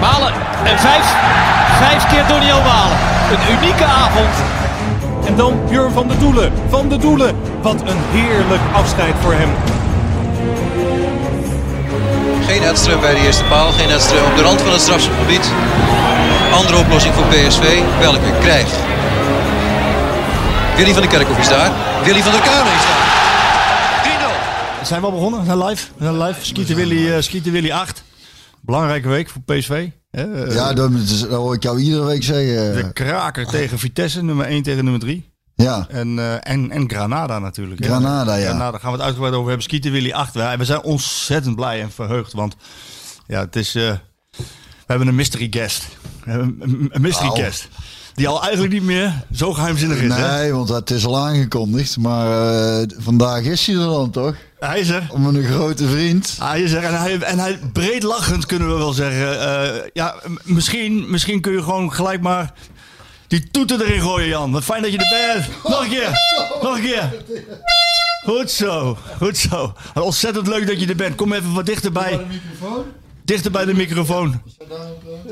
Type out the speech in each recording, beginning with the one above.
Malen en vijf, vijf keer Doniel Malen. Een unieke avond. En dan Björn van der Doelen. Van der Doelen. Wat een heerlijk afscheid voor hem. Geen Edström bij de eerste paal. Geen Edström op de rand van het strafschopgebied. Andere oplossing voor PSV. Welke krijgt? Willy van der Kerkhoff is daar. Willy van der Kuilen is daar. 3-0. Zijn we al begonnen? Zijn live. Zijn live. Skieten Willy, uh, Skieten Willy 8. Belangrijke week voor PSV. Hè? Uh, Ja, dat, dat hoor ik jou iedere week zeggen. De kraker tegen Vitesse, nummer 1 tegen nummer 3. Ja, En, eh, en, en Granada natuurlijk. hè. Granada, ja. Granada gaan we het uitgebreid over hebben. Skieten Willy 8. We we zijn ontzettend blij en verheugd. Want ja, het is... eh, we hebben een mystery guest. Een mystery Nou. guest. Die al eigenlijk niet meer zo geheimzinnig is. Hè? nee, want het is al aangekondigd. Maar eh, vandaag is hij er dan toch? Hij is er. Om een grote vriend. Hij is er en hij, en hij breed lachend kunnen we wel zeggen. Eh, ja, misschien, misschien kun je gewoon gelijk maar die toeter erin gooien, Jan. Wat fijn dat je er bent. Nog een keer. Nog een keer. Goed zo. Goed zo. Ontzettend leuk dat je er bent. Kom even wat dichterbij. Dichter bij de microfoon.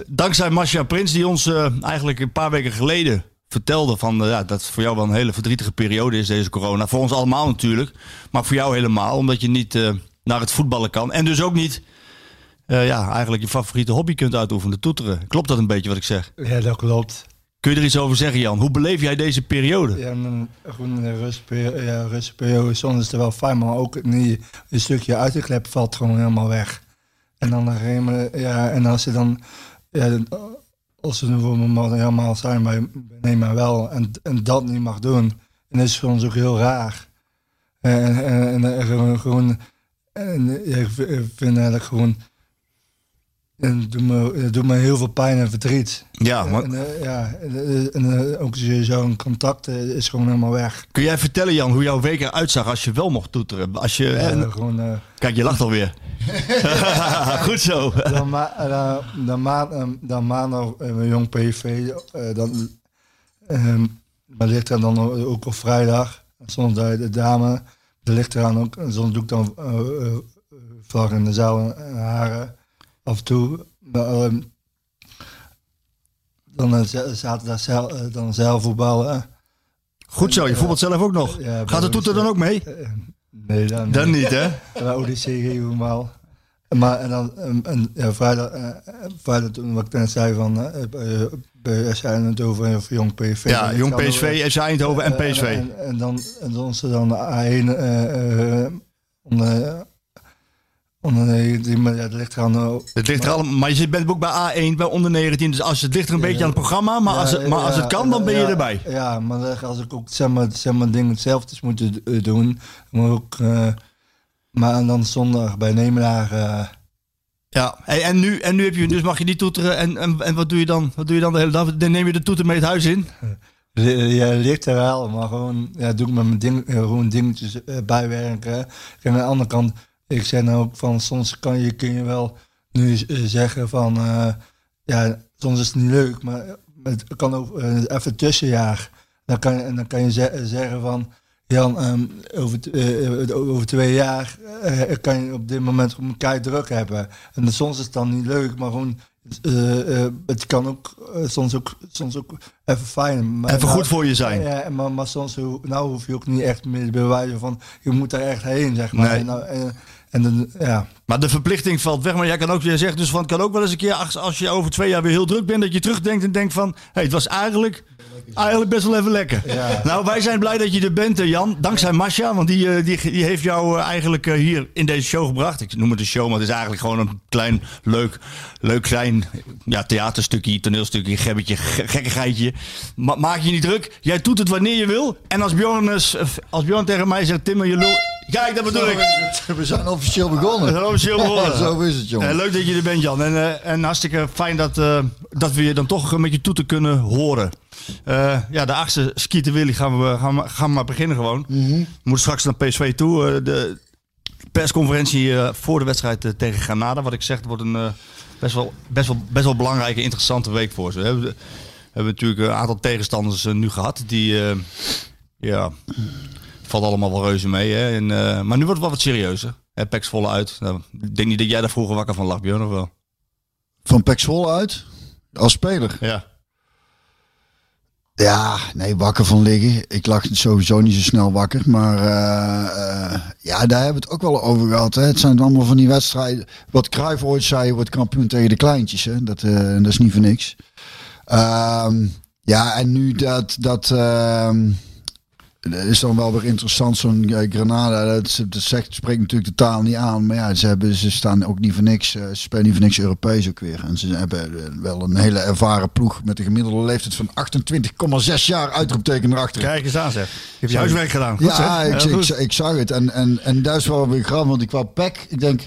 Dankzij Masha Prins, die ons eh, eigenlijk een paar weken geleden vertelde van, eh, ja, dat het voor jou wel een hele verdrietige periode is, deze corona. Voor ons allemaal natuurlijk, maar voor jou helemaal, omdat je niet eh, naar het voetballen kan. En dus ook niet eh, ja, eigenlijk je favoriete hobby kunt uitoefenen, toeteren. Klopt dat een beetje wat ik zeg? Ja, dat klopt. Kun je er iets over zeggen, Jan? Hoe beleef jij deze periode? Ja, en een gewoon een rustperiode, ja, rustperiode. Soms is het wel fijn, maar ook niet. Een stukje uit de klep valt gewoon helemaal weg. En dan gegeven ja, en als je dan, ja, als ze maar helemaal zijn, maar neem maar wel, en, en dat niet mag doen, dan is het voor ons ook heel raar. En, en, en, en gewoon, en, ik vind eigenlijk gewoon, en het doet me, het doet me heel veel pijn en verdriet. Ja, maar En, eh, ja, en, eh, eh, ook zo- zo'n contact is gewoon helemaal weg. kun jij vertellen, Jan, hoe jouw week eruit zag als je wel mocht toeteren? Als je, en- gewoon, kijk, je lacht alweer. Goed zo. dan, ma dan, dan, ma eh, dan maandag een jong PV, dan, ehm, maar ligt er dan ook op vrijdag. Soms de, de dame, er ligt eraan ook. En soms doe ik dan eh eh, vlag in de zaal en haren af en toe. Maar, ehm, dan eh, zaterdag zeil, eh, dan zeilvoetballen. Goed zo, je voetbalt zelf ook nog. Ja, Gaat de toeter dan ook mee? Eh, nee, dan, Dan niet, hè? Bij geven we maar. En dan en, en, ja, vrijdag, eh, eh, vrijdag toen wat ik net zei van eh, eh, eh, zijn het over een jong PSV. Ja, jong PSV, FC Eindhoven en eh, PSV. En, en dan en dan ze dan de A1 eh, eh, maar ja, dat ligt eraan. eh, Het ligt er allemaal, maar je bent ook bij A1, bij onder 19. Dus als het ligt er een beetje aan het programma, maar, ja, als, het, maar als het kan, dan ben je erbij. Ja, maar als ik ook zeg maar, zeg maar dingen hetzelfde moet eh, doen, maar ook. eh, maar dan zondag bij Nemenaar. eh, Ja, en, en, nu, en nu heb je, dus mag je niet toeteren. En, en, en wat doe je dan? Wat doe je dan de hele dag? Dan neem je de toeter mee het huis in? Ja, ligt er wel, maar gewoon, ja, doe ik met mijn ding, eh, gewoon dingetjes eh, bijwerken. En aan de andere kant, ik zeg nou ook van, soms kan je, kun je wel nu eh, zeggen van, eh, ja, soms is het niet leuk, maar het kan ook eh, even tussenjaar. Dan kan, en dan kan je ze- zeggen van, Jan, ehm, over, over twee jaar kan je op dit moment gewoon kei druk hebben. En soms is het dan niet leuk, maar gewoon, het kan ook soms, ook soms ook even fijn. Maar Even nou- goed voor je zijn. Ja, maar, maar soms nou hoef je ook niet echt meer te bewijzen van, je moet er echt heen, zeg maar. Nee. En, nou, en, en dan, ja, Maar de verplichting valt weg. Maar jij kan ook, jij zegt dus van, het kan ook wel eens een keer, als, als je over twee jaar weer heel druk bent, dat je terugdenkt en denkt van, hey, het was eigenlijk, eigenlijk best wel even lekker. Ja. Nou, wij zijn blij dat je er bent, eh, Jan. Dankzij Masha, want die, eh, die, die heeft jou eh, eigenlijk hier in deze show gebracht. Ik noem het een show, maar het is eigenlijk gewoon een klein, leuk, leuk klein ja, theaterstukje, toneelstukje, gebbetje, ge- gekkigheidje. Ma maak je niet druk. Jij doet het wanneer je wil. En als Bjorn, als Bjorn tegen mij zegt, Tim, je lul, Kijk, dat bedoel ik. We zijn officieel We begonnen. zijn officieel begonnen. Zo is het, jongen. Eh, leuk dat je er bent, Jan. En, eh, en hartstikke fijn dat, eh, dat we je dan toch een beetje toeten kunnen horen. Ja, de achtste Skieten Willy gaan we, gaan, we- gaan we maar beginnen gewoon. We moeten straks naar PSV toe. De persconferentie voor de wedstrijd tegen Granada. Wat ik zeg, het wordt een best, wel, best, wel, best wel belangrijke, interessante week voor ze. We hebben, we hebben natuurlijk een aantal tegenstanders nu gehad. Die, ja, valt allemaal wel reuze mee. Hè? En, eh, maar nu wordt het wel wat serieuzer. Hè, Peks volle uit. Nou, ik denk niet dat jij daar vroeger wakker van lag, Björn, of wel? Van Pek Zwolle uit. Als speler. Ja. Ja, nee, wakker van liggen. Ik lag sowieso niet zo snel wakker. Maar eh, eh, ja, daar hebben we het ook wel over gehad. Hè. Het zijn allemaal van die wedstrijden. Wat Cruijff ooit zei, wordt kampioen tegen de kleintjes. Hè. Dat, dat is niet voor niks. Ehm, ja, en nu dat... dat ehm, dat is dan wel weer interessant, zo'n eh, Granada. Dat, dat zegt, spreekt natuurlijk de taal niet aan. Maar ja, ze, hebben, ze staan ook niet voor niks. eh, Ze spelen niet voor niks Europees ook weer. En ze hebben eh, wel een hele ervaren ploeg met een gemiddelde leeftijd van 28,6 jaar uitroepteken erachter. Kijk eens aan, zeg. Heb je huiswerk gedaan? Goed, Ja, ik, ik, zag het. En, en, en dat is wel weer grappig, want ik wou PEC, ik denk,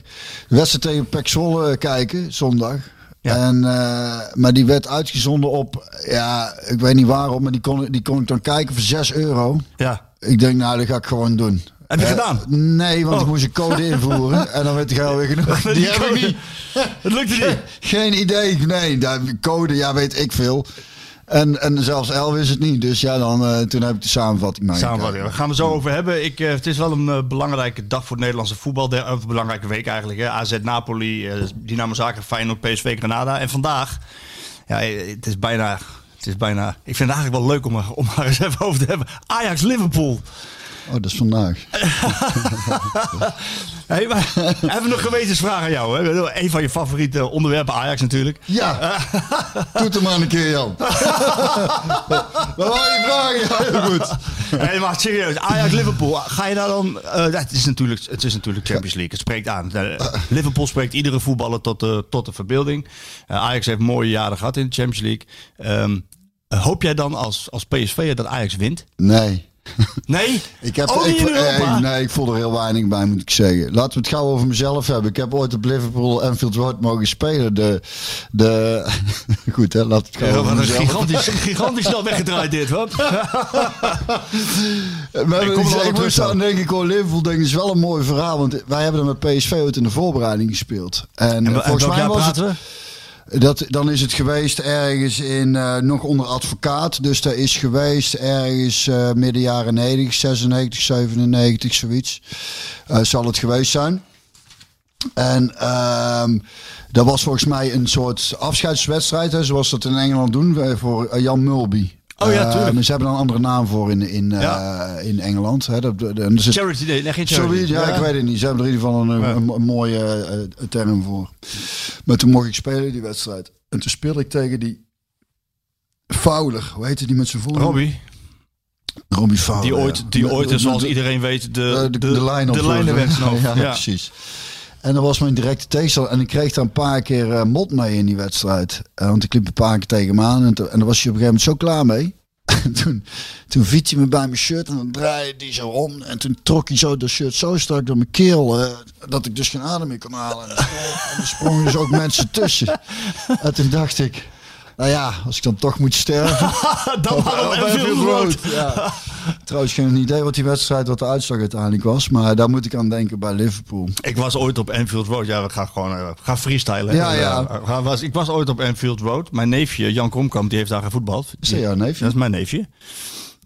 de wedstrijd tegen PEC Zwolle kijken, zondag. Ja. En, eh, maar die werd uitgezonden op, ja, ik weet niet waarom, maar die kon, die kon ik dan kijken voor 6 euro. Ja. Ik denk, nou, dat ga ik gewoon doen. Heb je Eh, gedaan? Nee, want Oh. ik moest een code invoeren en dan werd ik alweer genoeg. Die heb ik niet. Het lukte niet. Geen idee. Nee, code, ja, weet ik veel. En, en zelfs Elvis het niet. Dus ja, dan, eh, toen heb ik de samenvatting maar Samenvatting. Daar gaan we zo over hebben. Ik, eh, het is wel een eh, belangrijke dag voor het Nederlandse voetbal. De, een belangrijke week eigenlijk. Hè. AZ Napoli, Dynamo Zagreb, Feyenoord, PSV, Granada. En vandaag, ja, het is bijna... Het is bijna, ik vind het eigenlijk wel leuk om, er- om er eens even over te hebben. Ajax-Liverpool. Oh, dat is vandaag. Hey, maar, even nog gewetensvraag aan jou. Hè. Een van je favoriete onderwerpen, Ajax natuurlijk. Ja, doe het er maar een keer, Jan. Wat wou je vragen? Ja, heel goed. Nee, maar serieus, Ajax-Liverpool. Ga je daar dan... eh, het, is natuurlijk, het is natuurlijk Champions League. Het spreekt aan. Eh, Liverpool spreekt iedere voetballer tot de, tot de verbeelding. Eh, Ajax heeft mooie jaren gehad in de Champions League. Eh, hoop jij dan als, als PSV dat Ajax wint? Nee. Nee? Ik, heb, ik, Europa? eh, nee, ik voel er heel weinig bij, moet ik zeggen. Laten we het gauw over mezelf hebben. Ik heb ooit op Liverpool Anfield Road mogen spelen. De, de, goed, hè, laat het gauw Ja, over mezelf. gigantisch, gigantisch snel weggedraaid dit, hoor. Maar Ik kom ik moest aan denken, ik hoor Liverpool denk ik is wel een mooi verhaal. Want wij hebben er met PSV ooit in de voorbereiding gespeeld. En, En, eh, volgens mij was het... praten we? Dat, dan is het geweest ergens in, eh, nog onder advocaat. Dus dat is geweest ergens eh, midden jaren 90, 96, 97, zoiets. Eh, zal het geweest zijn. En ehm, dat was volgens mij een soort afscheidswedstrijd, hè, zoals dat in Engeland doen, voor Jan Mulby. Oh ja, Eh, tuurlijk. ze hebben er een andere naam voor in, in, eh, in Engeland. Hè. Dat, en er zit- Charity, nee, nee, geen charity. Zoiets, ja, ik weet het niet. Ze hebben er in ieder geval een, Ja. een, een mooie eh, term voor. Maar toen mocht ik spelen die wedstrijd. En toen speelde ik tegen die Fowler. Hoe heette die met zijn voornaam? Robbie, Robbie Fowler. die ooit, die ooit zoals iedereen weet, de, eh, de, de, lijn op de Ja. precies. En dat was mijn directe tegenstander. En ik kreeg daar een paar keer eh, mot mee in die wedstrijd. Eh, want ik liep een paar keer tegen hem aan. En, toen- en daar was hij op een gegeven moment zo klaar mee. En toen, toen fietste hij me bij mijn shirt en dan draaide hij zo om. En toen trok hij zo dat shirt zo strak door mijn keel. eh, dat ik dus geen adem meer kon halen. En er sprong- en er sprongen dus ook mensen tussen. En toen dacht ik... Nou ja, als ik dan toch moet sterven. Dan maar op Anfield Road. Ja. Trouwens, geen idee wat die wedstrijd, wat de uitslag uiteindelijk was. Maar daar moet ik aan denken bij Liverpool. Ik was ooit op Anfield Road. Ja, we gaan gewoon eh, gaan freestylen. Ja, Eh, ja. we gaan- was, ik was ooit op Anfield Road. Mijn neefje, Jan Kromkamp, die heeft daar gevoetbald. Is dat jouw neefje? Dat is mijn neefje.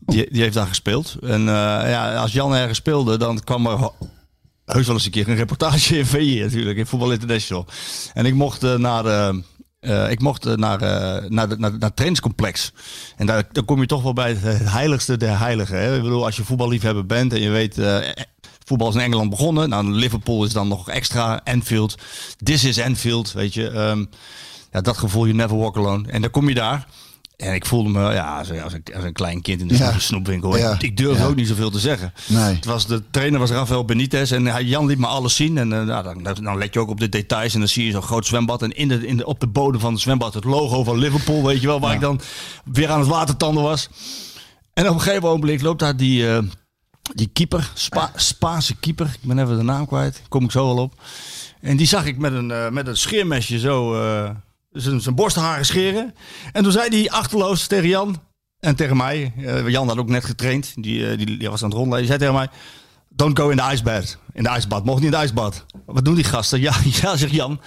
Die, die heeft daar gespeeld. En eh, ja, als Jan ergens speelde, dan kwam er heus wel eens een keer een reportage in VI natuurlijk, in Voetbal International. En ik mocht eh, naar... eh, ik mocht eh, naar, eh, naar, naar, naar het trainingscomplex. En daar, dan kom je toch wel bij het heiligste der heiligen. Hè? Ik bedoel, als je voetballiefhebber bent en je weet... voetbal is in Engeland begonnen. Nou, Liverpool is dan nog extra. Anfield. This is Anfield, weet je. Ehm, ja, dat gevoel, you never walk alone. En dan kom je daar. En ik voelde me ja, als, als, een, als een klein kind in de Ja. snoepwinkel. Ja. Ik durfde Ja. ook niet zoveel te zeggen. Nee. Het was, de trainer was Rafael Benitez en hij, Jan liet me alles zien. En eh, nou, dan, let je ook op de details en dan zie je zo'n groot zwembad. En in de, in de, op de bodem van het zwembad het logo van Liverpool, weet je wel. Waar ik dan weer aan het watertanden was. En op een gegeven ogenblik loopt daar die, eh, die keeper, Spa, Spaanse keeper, ik ben even de naam kwijt, kom ik zo wel op. En die zag ik met een, eh, met een scheermesje zo zijn, zijn borstharen scheren. En toen zei hij achterloos tegen Jan en tegen mij, eh, Jan had ook net getraind, die, eh, die, die was aan het rondleiden, die zei tegen mij, don't go in the icebad. In de ijsbad, mocht niet in de ijsbad. Wat doen die gasten? Ja, ja zegt Jan.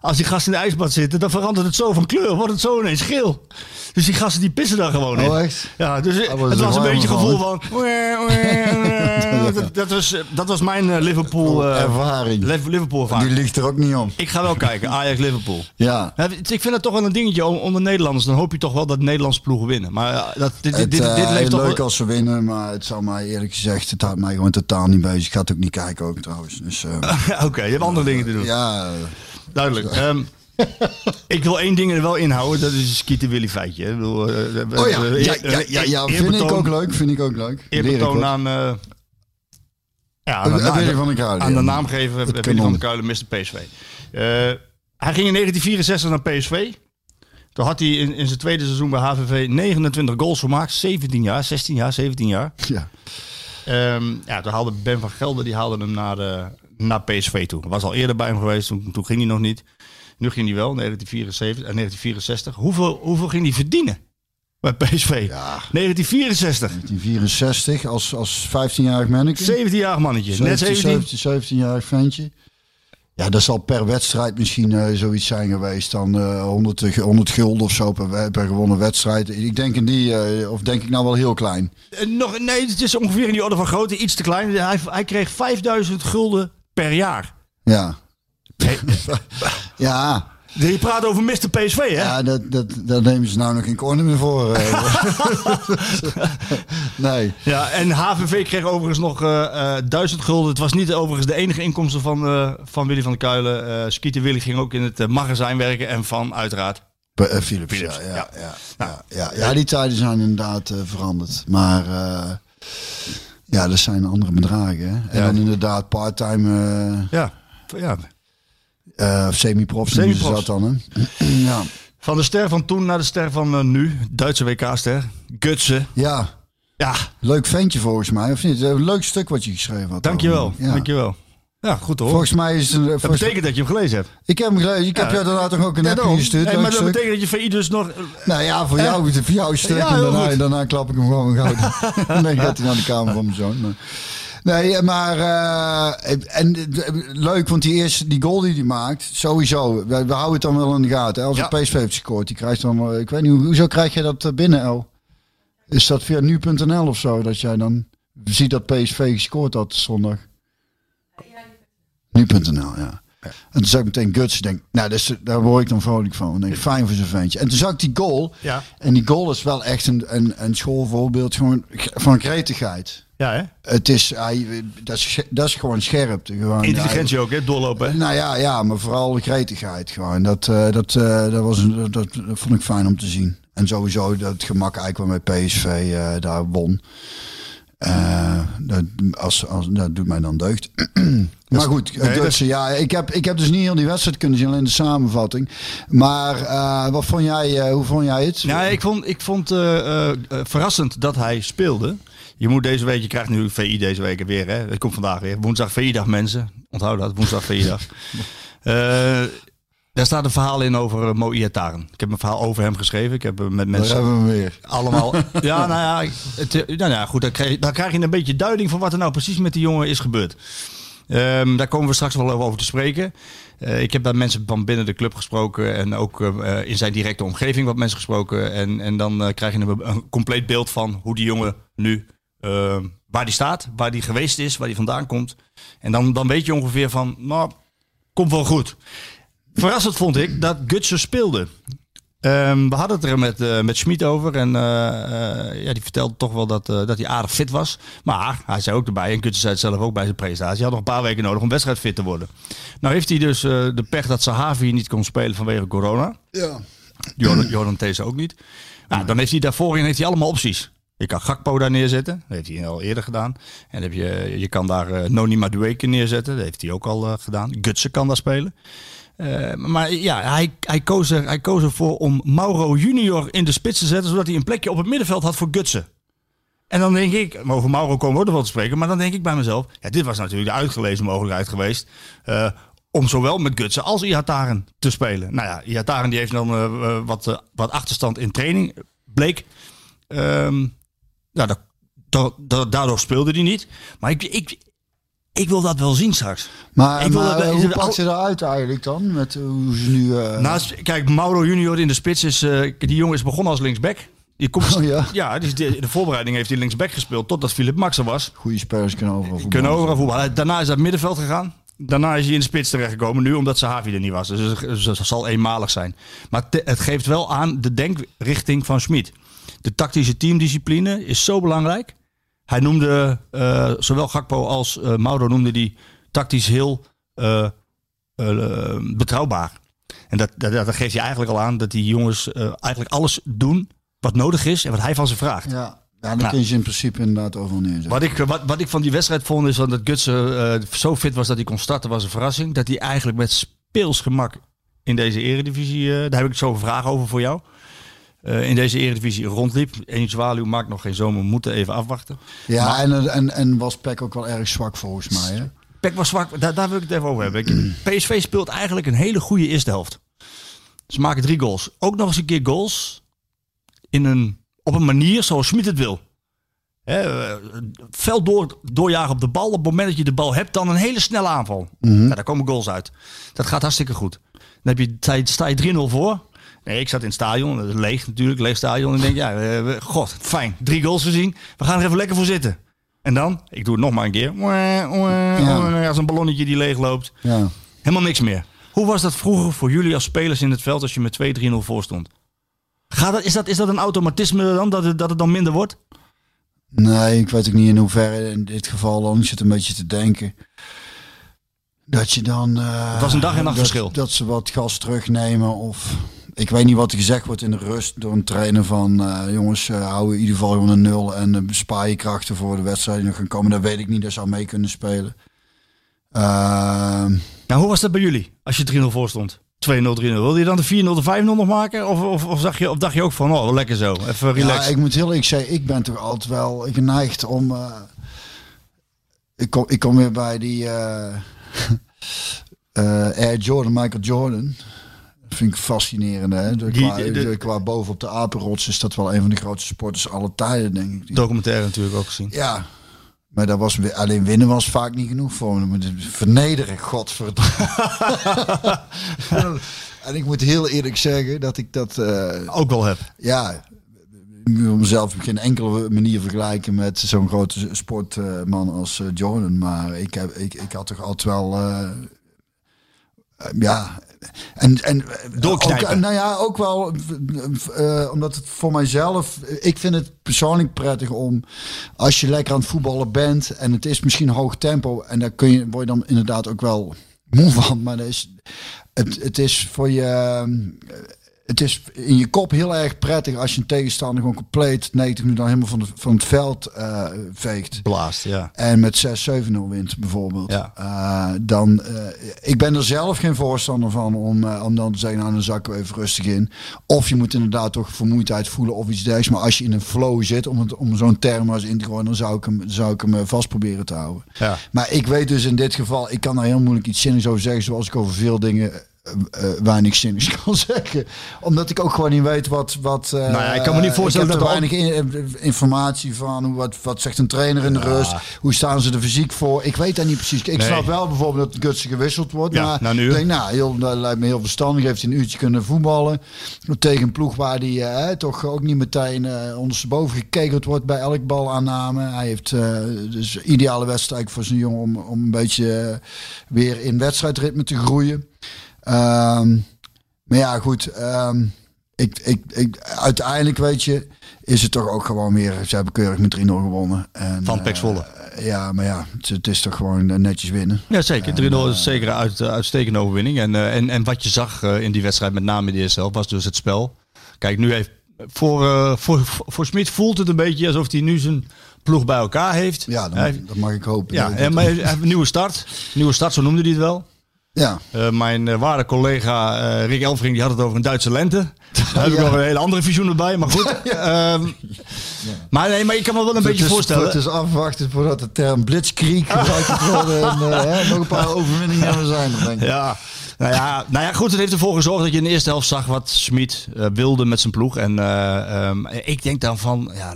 Als die gasten in de ijsbad zitten, dan verandert het zo van kleur. Wordt het zo ineens geel. Dus die gasten die pissen daar gewoon in. Oh, echt? Ja, dus wat het was een beetje gevoel van... dat, dat, was, dat was mijn eh, Liverpool... eh, Ervaring. Liv- Liverpool Die ervaring. ligt er ook niet om. Ik ga wel kijken, Ajax-Liverpool. Ja. Ik vind het toch wel een dingetje onder Nederlanders. Dan hoop je toch wel dat Nederlandse ploegen winnen. Maar eh, dat, dit, dit, Het, dit, dit eh, leeft toch leuk als ze winnen, maar het zou mij eerlijk gezegd, het houdt mij gewoon totaal niet bezig. Ik ga het ook niet kijken ook trouwens. Dus, eh, Oké, je hebt andere dingen te doen. ja, Duidelijk. Ehm, ik wil één ding er wel inhouden. Dat is een Skieten Willy feitje. Ik bedoel, eh, we- oh ja, we- ja, ja, ja, vind ik ook leuk, vind ik ook leuk. Eerbetoon aan, eh, ja, aan, Eh, Willy van der Kuilen, aan de naamgever Willy van der Kuilen, Mr. PSV. Eh, hij ging in 1964 naar PSV. Toen had hij in, in zijn tweede seizoen bij HVV 29 goals gemaakt. 17 jaar, 16 jaar, 17 jaar. Ja. Ehm, ja, toen haalde Ben van Gelder die haalde hem naar, de, naar PSV toe. Was al eerder bij hem geweest, toen, toen ging hij nog niet. Nu ging hij wel, 1974, eh, 1964. Hoeveel, hoeveel ging hij verdienen bij PSV? Ja. 1964. 1964 als, als 15-jarig manneke. 17-jarig mannetje. Net 17, 17. 17, 17-jarig ventje. Ja, dat zal per wedstrijd misschien eh, zoiets zijn geweest. Dan eh 100, ge- 100 gulden of zo per, per gewonnen wedstrijd. Ik denk in die, eh, of denk ik nou wel heel klein. Eh, Nog, nee, het is ongeveer in die orde van grootte, iets te klein. Hij, hij kreeg 5000 gulden per jaar. Ja. ja, Je praat over Mr. PSV, hè? ja dat, dat, daar nemen ze nou nog geen corner meer voor. eh. nee. Ja, en HVV kreeg overigens nog eh eh 1000 gulden. Het was niet overigens de enige inkomsten van, eh, van Willy van der Kuilen. Skeeter Willy ging ook in het magazijn werken en van uiteraard. Philips, Philips, ja, ja, ja. ja, ja, ja, die tijden zijn inderdaad veranderd. Maar ja, dat zijn andere bedragen. Hè? En Ja. dan inderdaad part-time eh, Ja, ja. eh, of semi-profs noemen ze Semi-profs. dat dan. Hè? ja. Van de ster van toen naar de ster van eh, nu. Duitse WK-ster. Gutsen. ja, Ja, leuk ventje volgens mij. Of niet? Een leuk stuk wat je geschreven had. dankjewel. Ja. Dankjewel. Ja, goed hoor. Volgens mij is het... dat volgens- betekent dat je hem gelezen hebt. Ik heb hem gelezen. Ik heb jou daarna toch ook een appje gestuurd. Leuk maar dat stuk. betekent dat je VI dus nog... Nou ja, voor jou, voor jou. Ja, en daarna, klap ik hem gewoon gauw. en dan gaat hij naar de kamer van mijn zoon. Maar- Nee, maar eh, en, eh, leuk, want die eerste die goal die hij maakt, sowieso. We, we houden het dan wel in de gaten. hè. Als Ja. de PSV heeft gescoord, die krijgt dan, eh, ik weet niet, hoe- hoezo krijg je dat eh, binnen, El? Is dat via nu.nl of zo, dat jij dan ziet dat PSV gescoord had zondag? Nu.nl, ja. En toen zag ik meteen Guts. Ik denk, nou, is, daar word ik dan vrolijk van. Ik denk, fijn voor zo'n ventje. En toen zag ik die goal. Ja. En die goal is wel echt een, een, een schoolvoorbeeld gewoon van gretigheid. Ja, hè? Het is, hij, dat, is, dat is gewoon scherpte. Gewoon, Intelligentie ook, hè? Doorlopen, hè? Nou ja, ja, maar vooral de gretigheid gewoon. Dat, eh, dat, eh, dat, was, een- dat, dat vond ik fijn om te zien. En sowieso dat gemak eigenlijk waarmee PSV eh, daar won. Eh, dat, als, als, dat doet mij dan deugd. maar goed, nee, dat ja, ik, heb, ik heb dus niet heel die wedstrijd kunnen zien, alleen de samenvatting. Maar eh, wat vond jij, eh, hoe vond jij het? Ja, ik vond, ik vond eh, eh, eh, verrassend dat hij speelde. Je moet deze week, je krijgt nu VI deze week weer, hè? Het komt vandaag weer. Woensdag VI-dag, mensen. Onthoud dat, woensdag VI-dag. Eh daar staat een verhaal in over uh, Mo Iataren. Ik heb een verhaal over hem geschreven. Ik heb eh, met Daar mensen hebben we weer. allemaal. ja, nou ja, het, eh, nou ja goed. Dan krijg, dan krijg je een beetje duiding van wat er nou precies met die jongen is gebeurd. Ehm, daar komen we straks wel over te spreken. Eh, ik heb daar mensen van binnen de club gesproken en ook eh, in zijn directe omgeving wat mensen gesproken. En, en dan eh, krijg je een, een compleet beeld van hoe die jongen nu, eh, waar die staat, waar die geweest is, waar die vandaan komt. En dan, dan weet je ongeveer van, nou, komt wel goed. Verrassend vond ik dat Gutsen speelde. Ehm, we hadden het er met, eh met Schmid over. En eh, eh, ja, die vertelde toch wel dat, dat hij aardig fit was. Maar hij zei ook erbij, en Gutsen zei het zelf ook bij zijn presentatie. Hij had nog een paar weken nodig om wedstrijdfit te worden. Nou heeft hij dus de pech dat Sahavi niet kon spelen vanwege corona. Ja. Jordan, Jordan These ook niet. Nou, dan heeft hij daarvoor heeft hij allemaal opties. Je kan Gakpo daar neerzetten. Dat heeft hij al eerder gedaan. En heb je, je kan daar Noni Madueke neerzetten. Dat heeft hij ook al gedaan. Gutsen kan daar spelen. Uh, maar ja, hij, hij, koos er, hij koos ervoor om Mauro junior in de spits te zetten, zodat hij een plekje op het middenveld had voor Gutsen. En dan denk ik, over Mauro komen we wel te spreken, maar dan denk ik bij mezelf, ja, dit was natuurlijk de uitgelezen mogelijkheid geweest. eh, om zowel met Gutsen als Ihataren te spelen. Nou ja, Ihataren die heeft dan eh, eh, wat, eh, wat achterstand in training, bleek. Ehm dat- daardoor speelde hij niet. Maar ik, ik, ik wil dat wel zien straks. Maar, Ik wil maar dat- hoe pakt ze eruit eigenlijk dan? Met hoe ze nu... eh, Naast, kijk, Mauro junior in de spits is... eh, die jongen is begonnen als linksback. Die komt, Oh ja? ja, die de, de voorbereiding heeft hij linksback gespeeld totdat Philip Max er was. Goede spelers kunnen overal voetballen. Kunnen overal voetballen. Daarna is hij het middenveld gegaan. Daarna is hij in de spits terechtgekomen nu, omdat Sahavi er niet was. Dus het- dat zal eenmalig zijn. Maar te- het geeft wel aan de denkrichting van Schmid. De tactische teamdiscipline is zo belangrijk. Hij noemde, eh, zowel Gakpo als eh, Mauro noemde die tactisch heel eh, betrouwbaar. En dat, dat, dat geeft je eigenlijk al aan dat die jongens eigenlijk alles doen wat nodig is en wat hij van ze vraagt. Ja, ja dan Nou. kun je in principe inderdaad overal neerzetten. Wat ik, wat, wat ik van die wedstrijd vond is dat Gutsen zo fit was dat hij kon starten, was een verrassing. Dat hij eigenlijk met speels gemak in deze eredivisie, daar heb ik zo een vraag over voor jou. Eh, in deze eredivisie rondliep. Eén zwaluw maakt nog geen zomer, we moeten even afwachten. Ja, Maar- en, en, en was Peck ook wel erg zwak volgens mij. Hè? Peck was zwak, daar, daar wil ik het even over hebben. PSV speelt eigenlijk een hele goede eerste helft. Ze maken drie goals. Ook nog eens een keer goals in een, op een manier zoals Schmid het wil. Hè, eh, fel door, doorjagen op de bal. Op het moment dat je de bal hebt, dan een hele snelle aanval. Ja, daar komen goals uit. Dat gaat hartstikke goed. Dan heb je- sta je 3-0 voor. Nee, ik zat in het stadion. Dat is leeg natuurlijk, leeg stadion. En ik denk, ja, eh, god, fijn. Drie goals gezien. We gaan er even lekker voor zitten. En dan, ik doe het nog maar een keer. Als een ballonnetje die leeg loopt. Ja. Helemaal niks meer. Hoe was dat vroeger voor jullie als spelers in het veld als je met 2-3-0 voor stond? Gaat dat, is, dat, is dat een automatisme dan, dat het, dat het dan minder wordt? Nee, ik weet ook niet in hoeverre in dit geval dan. Zit een beetje te denken. Dat je dan... eh, Het was een dag en nacht dat, verschil. Dat ze wat gas terugnemen of... Ik weet niet wat er gezegd wordt in de rust door een trainer van... eh, jongens, eh, hou in ieder geval gewoon een nul en uh, bespaar je krachten voor de wedstrijd die nog gaan komen. Dat weet ik niet, dat zou mee kunnen spelen. Nou, hoe was dat bij jullie als je 3-0 voor stond? 2-0, 3-0. Wilde je dan de 4-0, de 5-0 nog maken? Of, of, of, zag je, of dacht je ook van, oh, lekker zo, even Ja, relaxed? ik moet heel eerlijk zeggen, ik ben toch altijd wel geneigd om. ik, kom, ik kom weer bij die Air Jordan, Michael Jordan. Vind ik fascinerend. Hè? De, Die- qua, de- de- qua boven op de apenrots is dat wel een van de grootste sporters aller tijden, denk ik. Die- Documentaire natuurlijk ook gezien. ja. Maar dat was, alleen winnen was vaak niet genoeg voor me. Vernederen, godverdomme. en ik moet heel eerlijk zeggen dat ik dat... eh, Ook wel heb. ja, ik wil mezelf op geen enkele manier vergelijken met zo'n grote sportman als eh, Jordan. Maar ik, heb, ik, ik had toch altijd wel. eh, ja. En, en Doorknijpen. Ook, nou ja, ook wel eh, omdat het voor mijzelf. Ik vind het persoonlijk prettig om. Als je lekker aan het voetballen bent. En het is misschien hoog tempo. En daar kun je, word je dan inderdaad ook wel moe van. Maar dat is, het, het is voor je. Het is in je kop heel erg prettig als je een tegenstander gewoon compleet 90 minuten dan helemaal van, de, van het veld eh, veegt. Blaast, ja. En met 6-7-0 wint bijvoorbeeld. Ja. Eh, dan, eh, ik ben er zelf geen voorstander van om, om dan te zeggen, nou dan zakken we even rustig in. Of je moet inderdaad toch vermoeidheid voelen of iets dergelijks. Maar als je in een flow zit, om, het, om zo'n term eens in te gooien, dan zou ik hem, zou ik hem vast proberen te houden. Ja. Maar ik weet dus in dit geval, ik kan daar heel moeilijk iets zinnigs over zeggen, zoals ik over veel dingen eh, eh, weinig zinnigs kan zeggen. Omdat ik ook gewoon niet weet wat... wat eh, Nou ja, ik kan me niet voorstellen dat er weinig in- eh, informatie van. Hoe, wat, wat zegt een trainer in de rust? Hoe staan ze er fysiek voor? Ik weet dat niet precies. Ik Nee. snap wel bijvoorbeeld dat Gutsen gewisseld wordt. Ja, maar uur. ik denk, nou, heel, dat lijkt me heel verstandig. Heeft hij een uurtje kunnen voetballen. Tegen een ploeg waar hij eh, toch ook niet meteen eh ondersteboven gekekeld wordt bij elk balaanname. Hij heeft eh, dus ideale wedstrijd voor zijn jongen om, om een beetje eh, weer in wedstrijdritme te groeien. Ehm, maar ja, goed. ehm, ik, ik, ik, uiteindelijk weet je, is het toch ook gewoon weer. Ze hebben keurig met 3-0 gewonnen. En, Van Pek Zwolle. eh, ja, maar ja, het, het is toch gewoon eh, netjes winnen. Ja, zeker. 3-0 is zeker een uit, eh, uitstekende overwinning. En, eh, en, en wat je zag eh, in die wedstrijd, met name in de eerste helft, was dus het spel. Kijk, nu heeft voor, eh voor, voor Smit voelt het een beetje alsof hij nu zijn ploeg bij elkaar heeft. Ja, dat, mag, heeft- dat mag ik hopen. ja, en, maar hij heeft een nieuwe start. Nieuwe start, zo noemde hij het wel. Ja. Eh, mijn eh, waarde collega eh, Rick Elfring die had het over een Duitse lente. Daar heb ik nog een hele andere visioen erbij, maar goed. Ehm, Maar nee, maar ik kan me wel een beetje is, voorstellen. Het is afwachten voordat de term blitzkrieg gebruikt wordt. En, hè, nog een paar overwinningen zijn denk ik. Ja. Nou ja, nou ja, goed. Het heeft ervoor gezorgd dat je in de eerste helft zag wat Smit wilde met zijn ploeg. En eh, ehm, ik denk dan van, ja,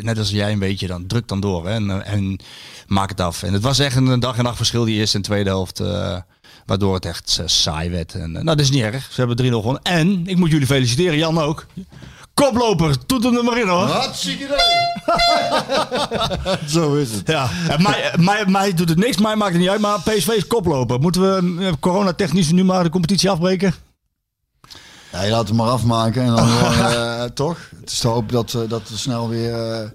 net als jij een beetje, dan druk dan door hè, en, en maak het af. En het was echt een dag en nacht verschil die eerste en tweede helft. eh, waardoor het echt eh, saai werd. En, eh, nou, dat is niet erg. Ze hebben 3-0 gewonnen. En ik moet jullie feliciteren, Jan ook. Koploper, toet hem er maar in hoor. Hartstikke idee. Zo is het. Ja, en mij, mij, mij doet het niks, mij maakt het niet uit, maar PSV is koploper. Moeten we eh, coronatechnisch nu maar de competitie afbreken? Ja, je laat het maar afmaken en dan eh, toch? Het is te hopen dat, eh, dat er snel weer... eh, eh,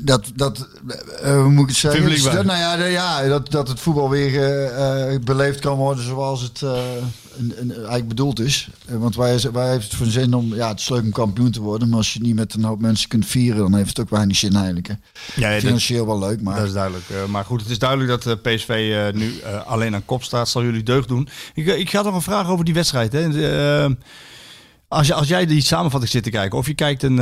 dat, dat eh, hoe moet ik het zeggen? Nou ja, ja dat, dat het voetbal weer eh, eh, beleefd kan worden zoals het eh, een- een- eigenlijk bedoeld is. Eh, want wij, wij heeft het voor zin om, ja, het is leuk om kampioen te worden, maar als je niet met een hoop mensen kunt vieren, dan heeft het ook weinig zin eigenlijk. Hè. Ja, Financieel wel leuk, maar dat is duidelijk. Eh, maar goed, het is duidelijk dat eh, PSV eh, nu eh, alleen aan kop staat. Zal jullie deugd doen. Ik, eh, ik ga nog een vraag over die wedstrijd. Hè. Eh, als, je, als jij die samenvatting zit te kijken, of je kijkt een...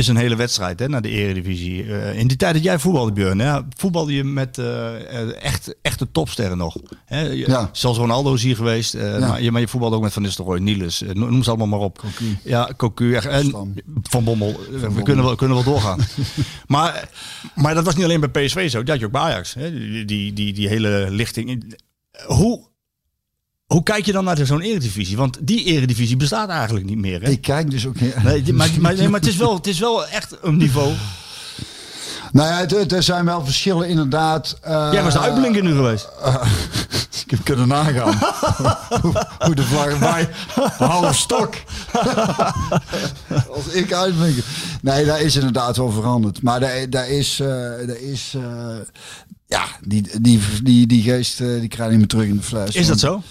is een hele wedstrijd hè, naar de eredivisie. Eh, in die tijd dat jij voetbalde, Björn, hè, voetbalde je met eh, echt, echte topsterren nog. Hè? Je- Ja. Zelfs Ronaldo is hier geweest. eh, Ja. maar, je, maar je voetbalde ook met Van Nistelrooy, Niels, noem ze allemaal maar op. Cocu. Ja, Cocu. echt, En Stam. Van Bommel. we kunnen wel, kunnen wel doorgaan. maar, maar dat was niet alleen bij PSV zo. Dat had je ook bij Ajax. Hè? Die, die, die, die hele lichting. Hoe, hoe kijk je dan naar zo'n eredivisie? Want die eredivisie bestaat eigenlijk niet meer. Hè? ik kijk dus ook niet. Nee, maar, maar, nee, maar het, is wel, het is wel echt een niveau. Nou ja, er zijn wel verschillen inderdaad. eh, Jij was de uitblinker nu geweest. Ik heb kunnen nagaan. hoe, hoe de vlag bij half stok. Als ik uitblinker. Nee, daar is inderdaad wel veranderd. Maar daar, daar is, eh, daar is eh, ja, die, die, die, die geest eh, die krijg je niet meer terug in de fles. Is dat zo?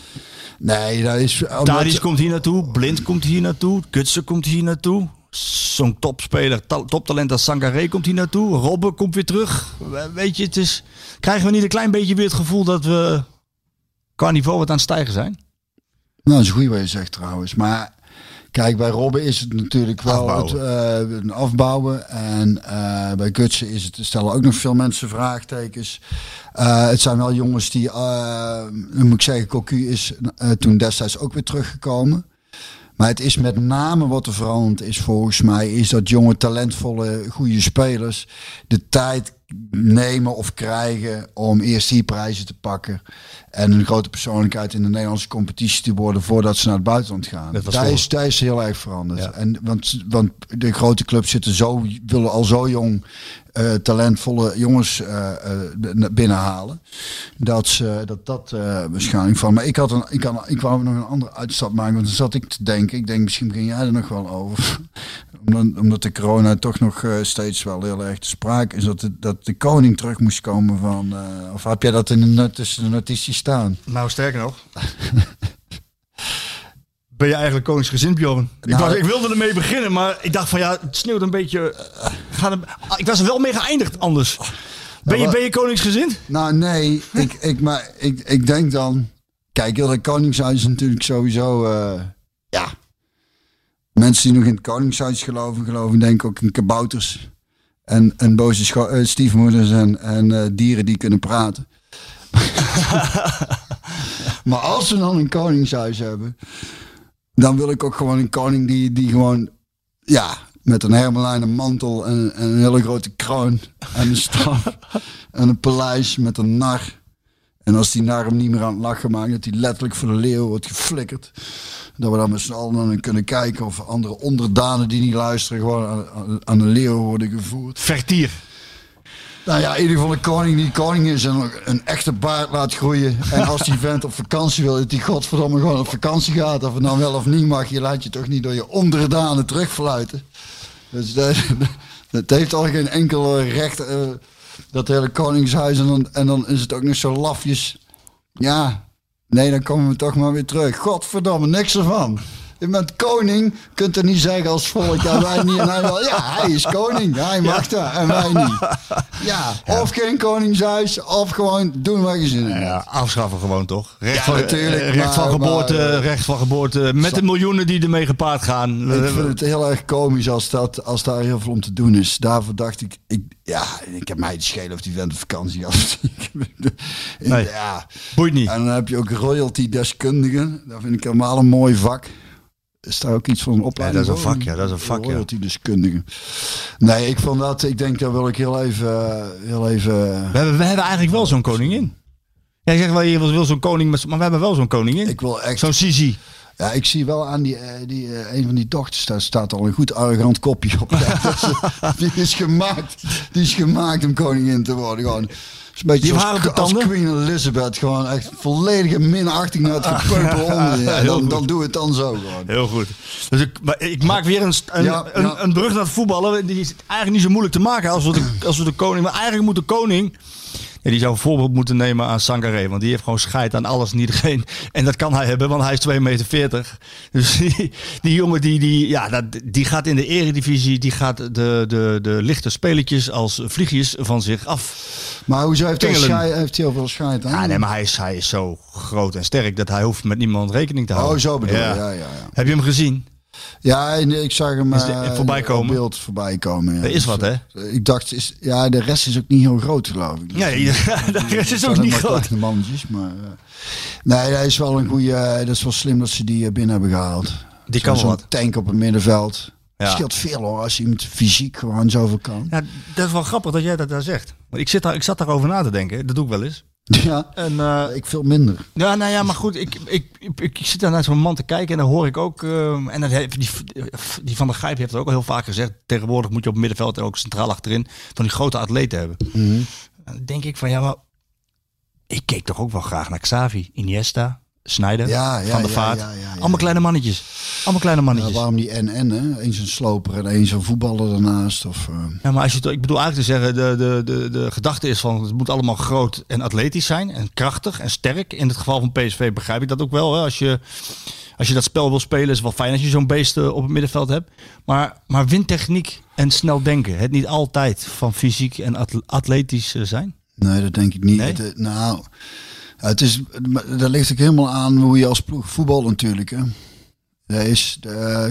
Nee, dat is... Tadic komt hier naartoe. Blind komt hier naartoe. Kutsen komt hier naartoe. Zo'n topspeler, ta- toptalent als Sangaré komt hier naartoe. Robben komt weer terug. We- Weet je, het is... Krijgen we niet een klein beetje weer het gevoel dat we qua niveau wat aan het stijgen zijn? Nou, dat is een goede wat je zegt trouwens. Maar kijk, bij Robben is het natuurlijk wel Afbouwen. Het, eh, een afbouwen. En eh, bij Gutsen is het, stellen ook nog veel mensen vraagtekens. Eh, het zijn wel jongens die, moet ik zeggen, Cocu is toen destijds ook weer teruggekomen. Maar het is met name wat er veranderd is volgens mij, is dat jonge, talentvolle, goede spelers de tijd nemen of krijgen om eerst die prijzen te pakken. En een grote persoonlijkheid in de Nederlandse competitie te worden voordat ze naar het buitenland gaan. Dat Daar is, daar is heel erg veranderd. Ja. En, want, want de grote clubs zitten zo, willen al zo jong eh, talentvolle jongens eh, eh, binnenhalen. Dat ze, dat, dat waarschijnlijk van. Maar ik, had een, ik, had, ik wou nog een andere uitstap maken. Want dan zat ik te denken. Ik denk misschien begin jij er nog wel over. omdat, omdat de corona toch nog steeds wel heel erg te sprake is. Dat de, dat de koning terug moest komen van. of heb jij dat in de, tussen de notities staan? Nou, sterker nog. Ben je eigenlijk koningsgezind, Bjorn? Ik, Nou, was, ik wilde ermee beginnen, maar ik dacht van ja, het sneeuwt een beetje. gaat ah, ik was er wel mee geëindigd anders. Ben je, maar- ben je koningsgezind? Nou, nee, ik, ik, maar ik, ik denk dan. Kijk, heel het Koningshuis is natuurlijk sowieso. eh, ja. Mensen die nog in het Koningshuis geloven, geloven denk ik ook in kabouters. En, en boze eh, stiefmoeders en, en eh, dieren die kunnen praten. maar als we dan een Koningshuis hebben. Dan wil ik ook gewoon een koning die, die gewoon. Ja, met een hermelijnen mantel en, en een hele grote kroon. En een staf. en een paleis met een nar. En als die nar hem niet meer aan het lachen maakt, dat hij letterlijk voor de leeuw wordt geflikkerd. Dat we dan met z'n allen naar kunnen kijken of andere onderdanen die niet luisteren gewoon aan, aan, aan de leeuw worden gevoerd. Vertier. Nou ja, in ieder geval een koning die koning is en een echte baard laat groeien. En als die vent op vakantie wil, dat die godverdomme gewoon op vakantie gaat. Of het nou wel of niet mag, je laat je toch niet door je onderdanen terugfluiten. Dus dat, dat heeft al geen enkel recht, eh, dat hele koningshuis. En dan, en dan is het ook nog zo lafjes. Ja, nee, dan komen we toch maar weer terug. Godverdomme, niks ervan. Je bent koning, kunt er niet zeggen als volk, ja wij niet en hij wel. Ja, hij is koning, hij mag dat en wij niet. Ja, of geen koningshuis, of gewoon doen wat je zin in hebt. Ja, afschaffen gewoon toch? Recht, Ja, van, natuurlijk, eh, recht, van geboorte, maar, eh, recht van geboorte. Met de miljoenen die ermee gepaard gaan. Ik vind het heel erg komisch als, dat, als daar heel veel om te doen is. Daarvoor dacht ik, ik ja, ik heb mij te schelen of die vent op vakantie. Nee. Ja. Boeit niet. En dan heb je ook royalty-deskundigen. Dat vind ik helemaal een mooi vak. Is daar ook iets van een opleiding dat is een vak, ja, dat is een vak, ja. Royalty-deskundigen. Nee, ik vond dat, ik denk, daar wil ik heel even, heel even... We hebben, we hebben eigenlijk wel zo'n koningin. Jij zegt wel, je wil zo'n koning, maar we hebben wel zo'n koningin. Ik wil echt... Zo'n Sisi. Ja, ik zie wel aan die, eh, die eh, een van die dochters, daar staat al een goed arrogant kopje op. Ja, die is gemaakt, die is gemaakt om koningin te worden. Gewoon. Het is een beetje Die de als tanden? Queen Elizabeth, gewoon echt volledige minachting naar het gepeupel onder. Ja, dan, dan doe het dan zo gewoon. Heel goed. Dus ik, maar ik maak weer een, een, Ja, een, ja. een brug naar het voetballen. Die is eigenlijk niet zo moeilijk te maken als we de, als we de koning. Maar eigenlijk moet de koning. Ja, die zou een voorbeeld moeten nemen aan Sangaré. Want die heeft gewoon scheid aan alles en iedereen. En dat kan hij hebben, want hij is 2,40 meter. Dus die, die jongen die, die, ja, dat, die gaat in de eredivisie. Die gaat de, de, de lichte spelertjes als vliegjes van zich af. Maar hoezo heeft hij, schei, heeft hij heel veel scheid aan? Ja, nee, maar hij is, hij is zo groot en sterk dat hij hoeft met niemand rekening te houden. Oh, zo bedoel je. Ja, ja, ja. Heb je hem gezien? Ja, ik zag hem Is de- eh, voorbij komen? beeld voorbij komen. Ja. Er is wat, hè? Ik dacht, is, ja, de rest is ook niet heel groot, geloof ik. Dus Nee, de rest is ook niet maar groot. kleine mannetjes, maar... eh, nee, dat is wel een goede... eh, dat is wel slim dat ze die binnen hebben gehaald. Die kan wel Zo'n wat. tank op het middenveld. Ja. Het scheelt veel hoor, als iemand fysiek gewoon zoveel kan. Ja, dat is wel grappig dat jij dat daar zegt. Want ik, zit daar, ik zat daarover na te denken. Dat doe ik wel eens. Ja, En, eh, ik veel minder. ja, nou ja, maar goed. Ik, ik, ik, ik zit daar naar zo'n man te kijken en dan hoor ik ook... eh, en dat heeft, die, die Van der Gijp heeft het ook al heel vaak gezegd. Tegenwoordig moet je op het middenveld en ook centraal achterin... van die grote atleten hebben. Mhm. Dan denk ik van, ja, maar... Ik keek toch ook wel graag naar Xavi, Iniesta, Ja, ja, Van ja, Vaart. Allemaal kleine mannetjes. Allemaal kleine mannetjes. waarom die en-en, hè? Eens een sloper en eens een voetballer daarnaast. Of, eh, Ja, maar als je ik bedoel eigenlijk te zeggen, de, de, de, de gedachte is van het moet allemaal groot en atletisch zijn en krachtig en sterk. In het geval van PSV begrijp ik dat ook wel. Hè. Als, je, als je dat spel wil spelen is het wel fijn als je zo'n beest eh, op het middenveld hebt. Maar, maar wintechniek en snel denken, het niet altijd van fysiek en at- atletisch eh, zijn. Nee, dat denk ik niet. Nee? Het, nou, het is, dat ligt ook helemaal aan hoe je als ploeg voetbal natuurlijk. Hè. Is,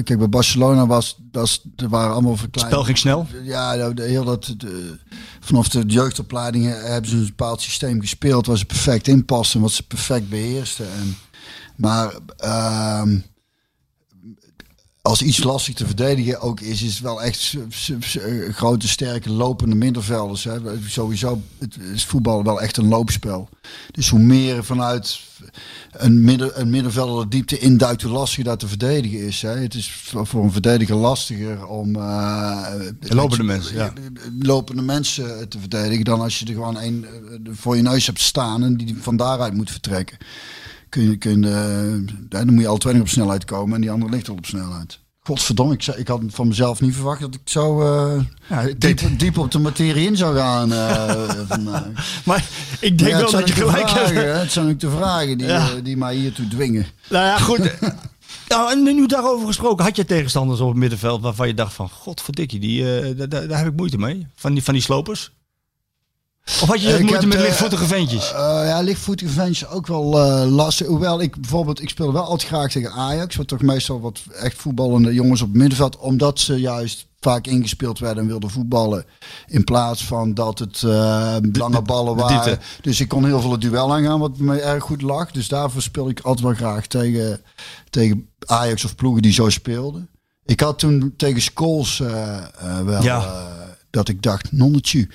kijk, bij Barcelona was, was er waren allemaal Het verklein. spel ging snel. Ja, heel dat, de, vanaf de jeugdopleidingen hebben ze een bepaald systeem gespeeld waar ze perfect in passen, wat ze perfect beheersten. En, maar ehm, als iets lastig te verdedigen ook is, is het wel echt eh, grote, sterke, lopende middenvelders. Hè. Sowieso het is voetbal wel echt een loopspel. Dus hoe meer vanuit een, midden, een middenvelder de diepte induikt, hoe lastiger dat te verdedigen is. Hè. Het is voor een verdediger lastiger om eh, Lopende mensen, ja. lopende mensen te verdedigen dan als je er gewoon één eh, voor je neus hebt staan en die van daaruit moet vertrekken. Kun je, kun je, eh, dan moet je al twee nog op snelheid komen en die andere ligt al op snelheid. Godverdomme, ik, ik had van mezelf niet verwacht dat ik zo eh, Ja, diep, diep op de materie in zou gaan eh, vandaag. Maar ik denk Ja, wel dat je gelijk hebt. Het zijn ook de vragen die, Ja. die mij hiertoe dwingen. Nou ja, goed. Nou, en nu daarover gesproken, had je tegenstanders op het middenveld waarvan je dacht van, godverdikkie, die, daar, daar, daar heb ik moeite mee. Van die, van die slopers. Of had je moeite heb, met eh, lichtvoetige ventjes? Eh, ja, lichtvoetige ventjes ook wel eh, lastig. Hoewel ik bijvoorbeeld, ik speelde wel altijd graag tegen Ajax. Wat toch meestal wat echt voetballende jongens op het middenveld. Omdat ze juist vaak ingespeeld werden en wilden voetballen. In plaats van dat het eh, lange ballen waren. Dus ik kon heel veel het duel aangaan, wat me erg goed lag. Dus daarvoor speel ik altijd wel graag tegen, tegen Ajax of ploegen die zo speelden. Ik had toen tegen Scholes eh, eh, wel Ja. eh, dat ik dacht, nonnetje.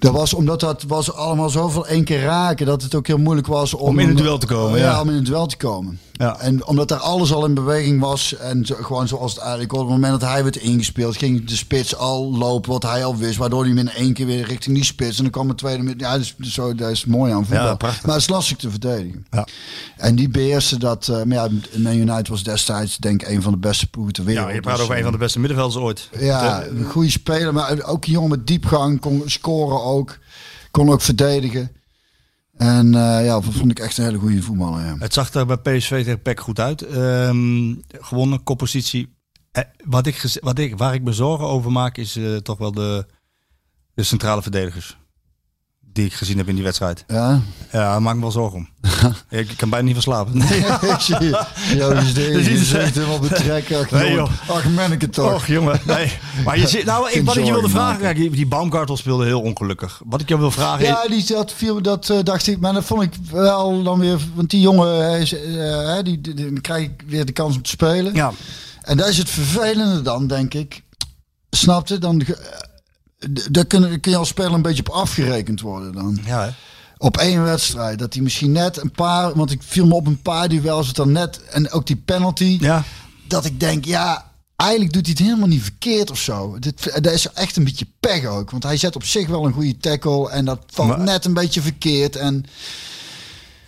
Dat was omdat dat was allemaal zoveel één keer raken dat het ook heel moeilijk was om, Om in het duel te komen, ja. om in het duel te komen. Ja. En omdat daar alles al in beweging was en zo, gewoon zoals het eigenlijk op het moment dat hij werd ingespeeld, ging de spits al lopen wat hij al wist, waardoor hij hem in één keer weer richting die spits en dan kwam het tweede met. Ja, dus, zo, dat is mooi aan voetbal. Ja, prachtig. maar het is lastig te verdedigen. Ja. En die beheersen dat. eh, maar ja, Man United was destijds denk ik een van de beste ploegen ter wereld. Ja, je praat Dus, over een van de beste middenvelders ooit. ja, een goede speler, maar ook een jongen met diepgang, kon scoren ook. Kon ook verdedigen. En eh, ja, dat vond ik echt een hele goede voetballer. Ja. Het zag er bij PSV tegen PEC goed uit. Ehm, gewonnen, koppositie. Eh, wat ik, wat ik, waar ik me zorgen over maak is eh, toch wel de, de centrale verdedigers. Die ik gezien heb in die wedstrijd. Ja, Ja, daar maak ik me wel zorgen om. ik kan bijna niet van slapen. Nee. Ja, dus Dat je zo. helemaal betrekken. Ach, Nee, joh. Ach, manneke toch. Och jongen, nee. Maar je zit, nou, ik, wat ik je wilde vragen, kijk, die Baumgartel speelde heel ongelukkig. Wat ik jou wil vragen is, Ja, die, dat, viel, dat eh, dacht ik, maar dat vond ik wel dan weer, want die jongen, hij is, eh, die, die, krijg ik weer de kans om te spelen. ja, En dat is het vervelende dan, denk ik. Snapte? Dan, daar kun, kun je als speler een beetje op afgerekend worden dan. ja hè. Op één wedstrijd. Dat hij misschien net een paar, want ik viel me op een paar duels, het dan net, en ook die penalty. ja. dat ik denk, ja, eigenlijk doet hij het helemaal niet verkeerd of zo. Dit, dat is echt een beetje pech ook. Want hij zet op zich wel een goede tackle en dat valt Maar- net een beetje verkeerd. En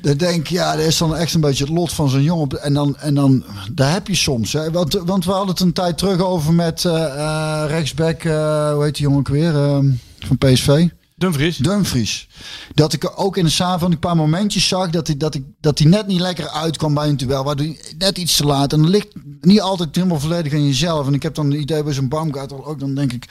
dan denk ik, ja, dat is dan echt een beetje het lot van zo'n jongen. En dan, en dan, daar heb je soms. Hè. Want, want we hadden het een tijd terug over met eh, rechtsback, eh, hoe heet die jongen ook weer, eh, van PSV? Dumfries. Dumfries. Dat ik er ook in de samenvatting een paar momentjes zag dat hij, dat ik, dat hij net niet lekker uitkwam bij een duel. Waardoor hij net iets te laat. En dat ligt niet altijd helemaal volledig aan jezelf. En ik heb dan het idee bij zo'n Baumgartel ook. Dan denk ik,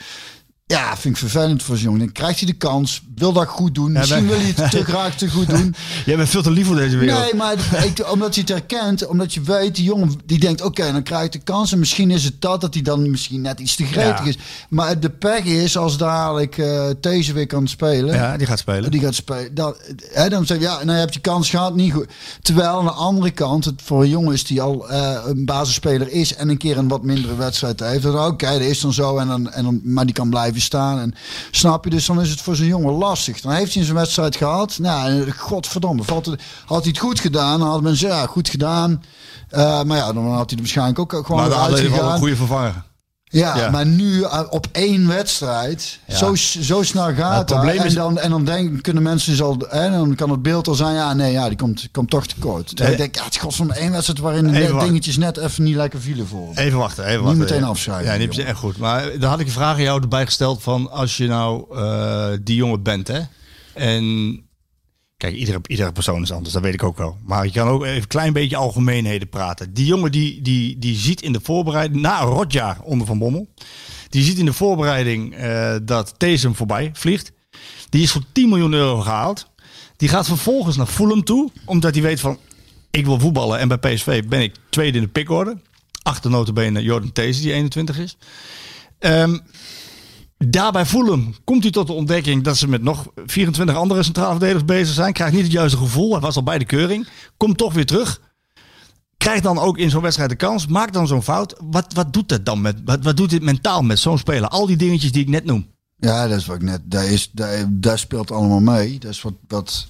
ja, vind ik vervelend voor zo'n jongen. Dan krijgt hij de kans, wil dat goed doen. Misschien wil hij het te graag te goed doen. Jij bent veel te lief voor deze wereld. Nee, maar ik, omdat je het herkent, omdat je weet, die jongen die denkt, oké, dan krijg ik de kans. En misschien is het dat, dat hij dan misschien net iets te gretig Ja. is. Maar de pech is, als dadelijk eh deze weer kan spelen. Ja, die gaat spelen. Die gaat spelen. Dan, hè, dan zeg je, ja, nou je hebt je kans gehad, niet goed. Terwijl aan de andere kant, het voor een jongen is die al eh, een basisspeler is en een keer een wat mindere wedstrijd heeft. Oké, dat is dan zo, en dan, en dan, maar die kan blijven staan. En, snap je, dus dan is het voor zo'n jongen lastig. Dan heeft hij zijn wedstrijd gehad. Nou, godverdomme, valt het, had hij het goed gedaan, dan had men zeggen, ja, goed gedaan. Eh, maar ja, dan had hij er waarschijnlijk ook gewoon maar hadden we wel een goede vervanger. Ja, Ja. maar nu uh, op één wedstrijd, Ja. zo, zo snel gaat En is- dan, en dan denk, kunnen mensen dus al, hè, dan kan het beeld al zijn, ja nee, ja, die komt, komt toch tekort. Terwijl ik denk, ja, het is godverdomme één wedstrijd waarin de net dingetjes net even niet lekker vielen voor. Even wachten, even Niet wachten. meteen afschrijven, Ja, die jongen. is echt goed. Maar dan had ik een vraag aan jou erbij gesteld van als je nou eh, die jongen bent, hè? En kijk, iedere, persoon is anders, dat weet ik ook wel. Maar je kan ook even een klein beetje algemeenheden praten. Die jongen die, die, die ziet in de voorbereiding, na rotjaar onder Van Bommel, die ziet in de voorbereiding eh, dat Thees hem voorbij vliegt. Die is voor 10 miljoen euro gehaald. Die gaat vervolgens naar Fulham toe, omdat hij weet van, ik wil voetballen en bij PSV ben ik tweede in de pickorde. Achter notabene Jordan Thees, die 21 is. Ehm daarbij Fulham komt hij tot de ontdekking dat ze met nog 24 andere centrale verdedigers bezig zijn. Krijgt niet het juiste gevoel. Hij was al bij de keuring. Komt toch weer terug. Krijgt dan ook in zo'n wedstrijd de kans. Maakt dan zo'n fout. Wat, wat doet dat dan met, wat, wat doet dit mentaal met zo'n speler? Al die dingetjes die ik net noem. Ja, dat is wat ik net, daar, is, daar, daar speelt allemaal mee. Dat is wat, wat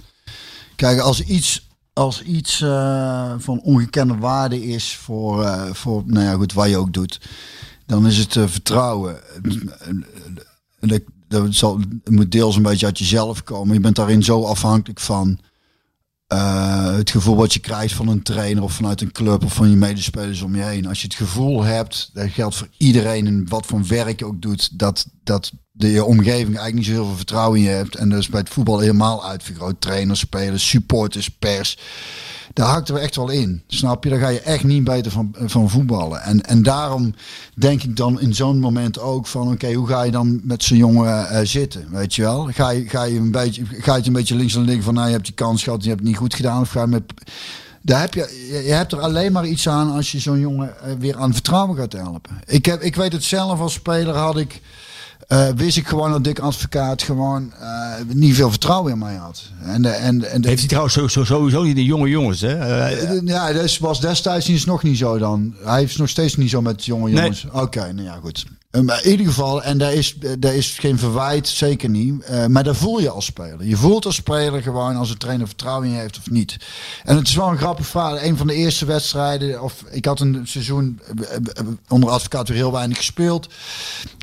kijk, als iets, als iets eh, van ongekende waarde is voor, eh, voor, nou ja goed, wat je ook doet, dan is het eh, vertrouwen. En dat, dat moet deels een beetje uit jezelf komen. Je bent daarin zo afhankelijk van eh, het gevoel wat je krijgt van een trainer of vanuit een club of van je medespelers om je heen. Als je het gevoel hebt, dat geldt voor iedereen en wat voor werk je ook doet, dat, dat de je omgeving eigenlijk niet zo heel veel vertrouwen in je hebt. En dus bij het voetbal helemaal uitvergroot. Trainers, spelers, supporters, pers. Daar hakt er echt wel in. Snap je? Daar ga je echt niet beter van, van voetballen. En, en daarom denk ik dan in zo'n moment ook van... oké, hoe ga je dan met zo'n jongen eh, zitten? Weet je wel? Ga je, ga, je een beetje, ga je een beetje links en links van... nou, je hebt die kans gehad, je hebt het niet goed gedaan. Of ga je met... Daar heb je, je je hebt er alleen maar iets aan als je zo'n jongen eh, weer aan vertrouwen gaat helpen. Ik, heb, ik weet het zelf als speler had ik... eh, wist ik gewoon dat Dick Advocaat gewoon eh, niet veel vertrouwen in mij had. En, de, en, en de, Heeft hij trouwens sowieso, niet de jonge jongens, hè? Eh, Ja, dat was destijds nog niet zo dan. Hij is nog steeds niet zo met jonge Nee. jongens. Oké, nou ja, goed. Eh, Maar in ieder geval, en daar is, eh, daar is geen verwijt, zeker niet. Eh, maar daar voel je als speler. Je voelt als speler gewoon als een trainer vertrouwen in je heeft of niet. En het is wel een grappig verhaal. Een van de eerste wedstrijden, of ik had een seizoen onder advocaat weer heel weinig gespeeld.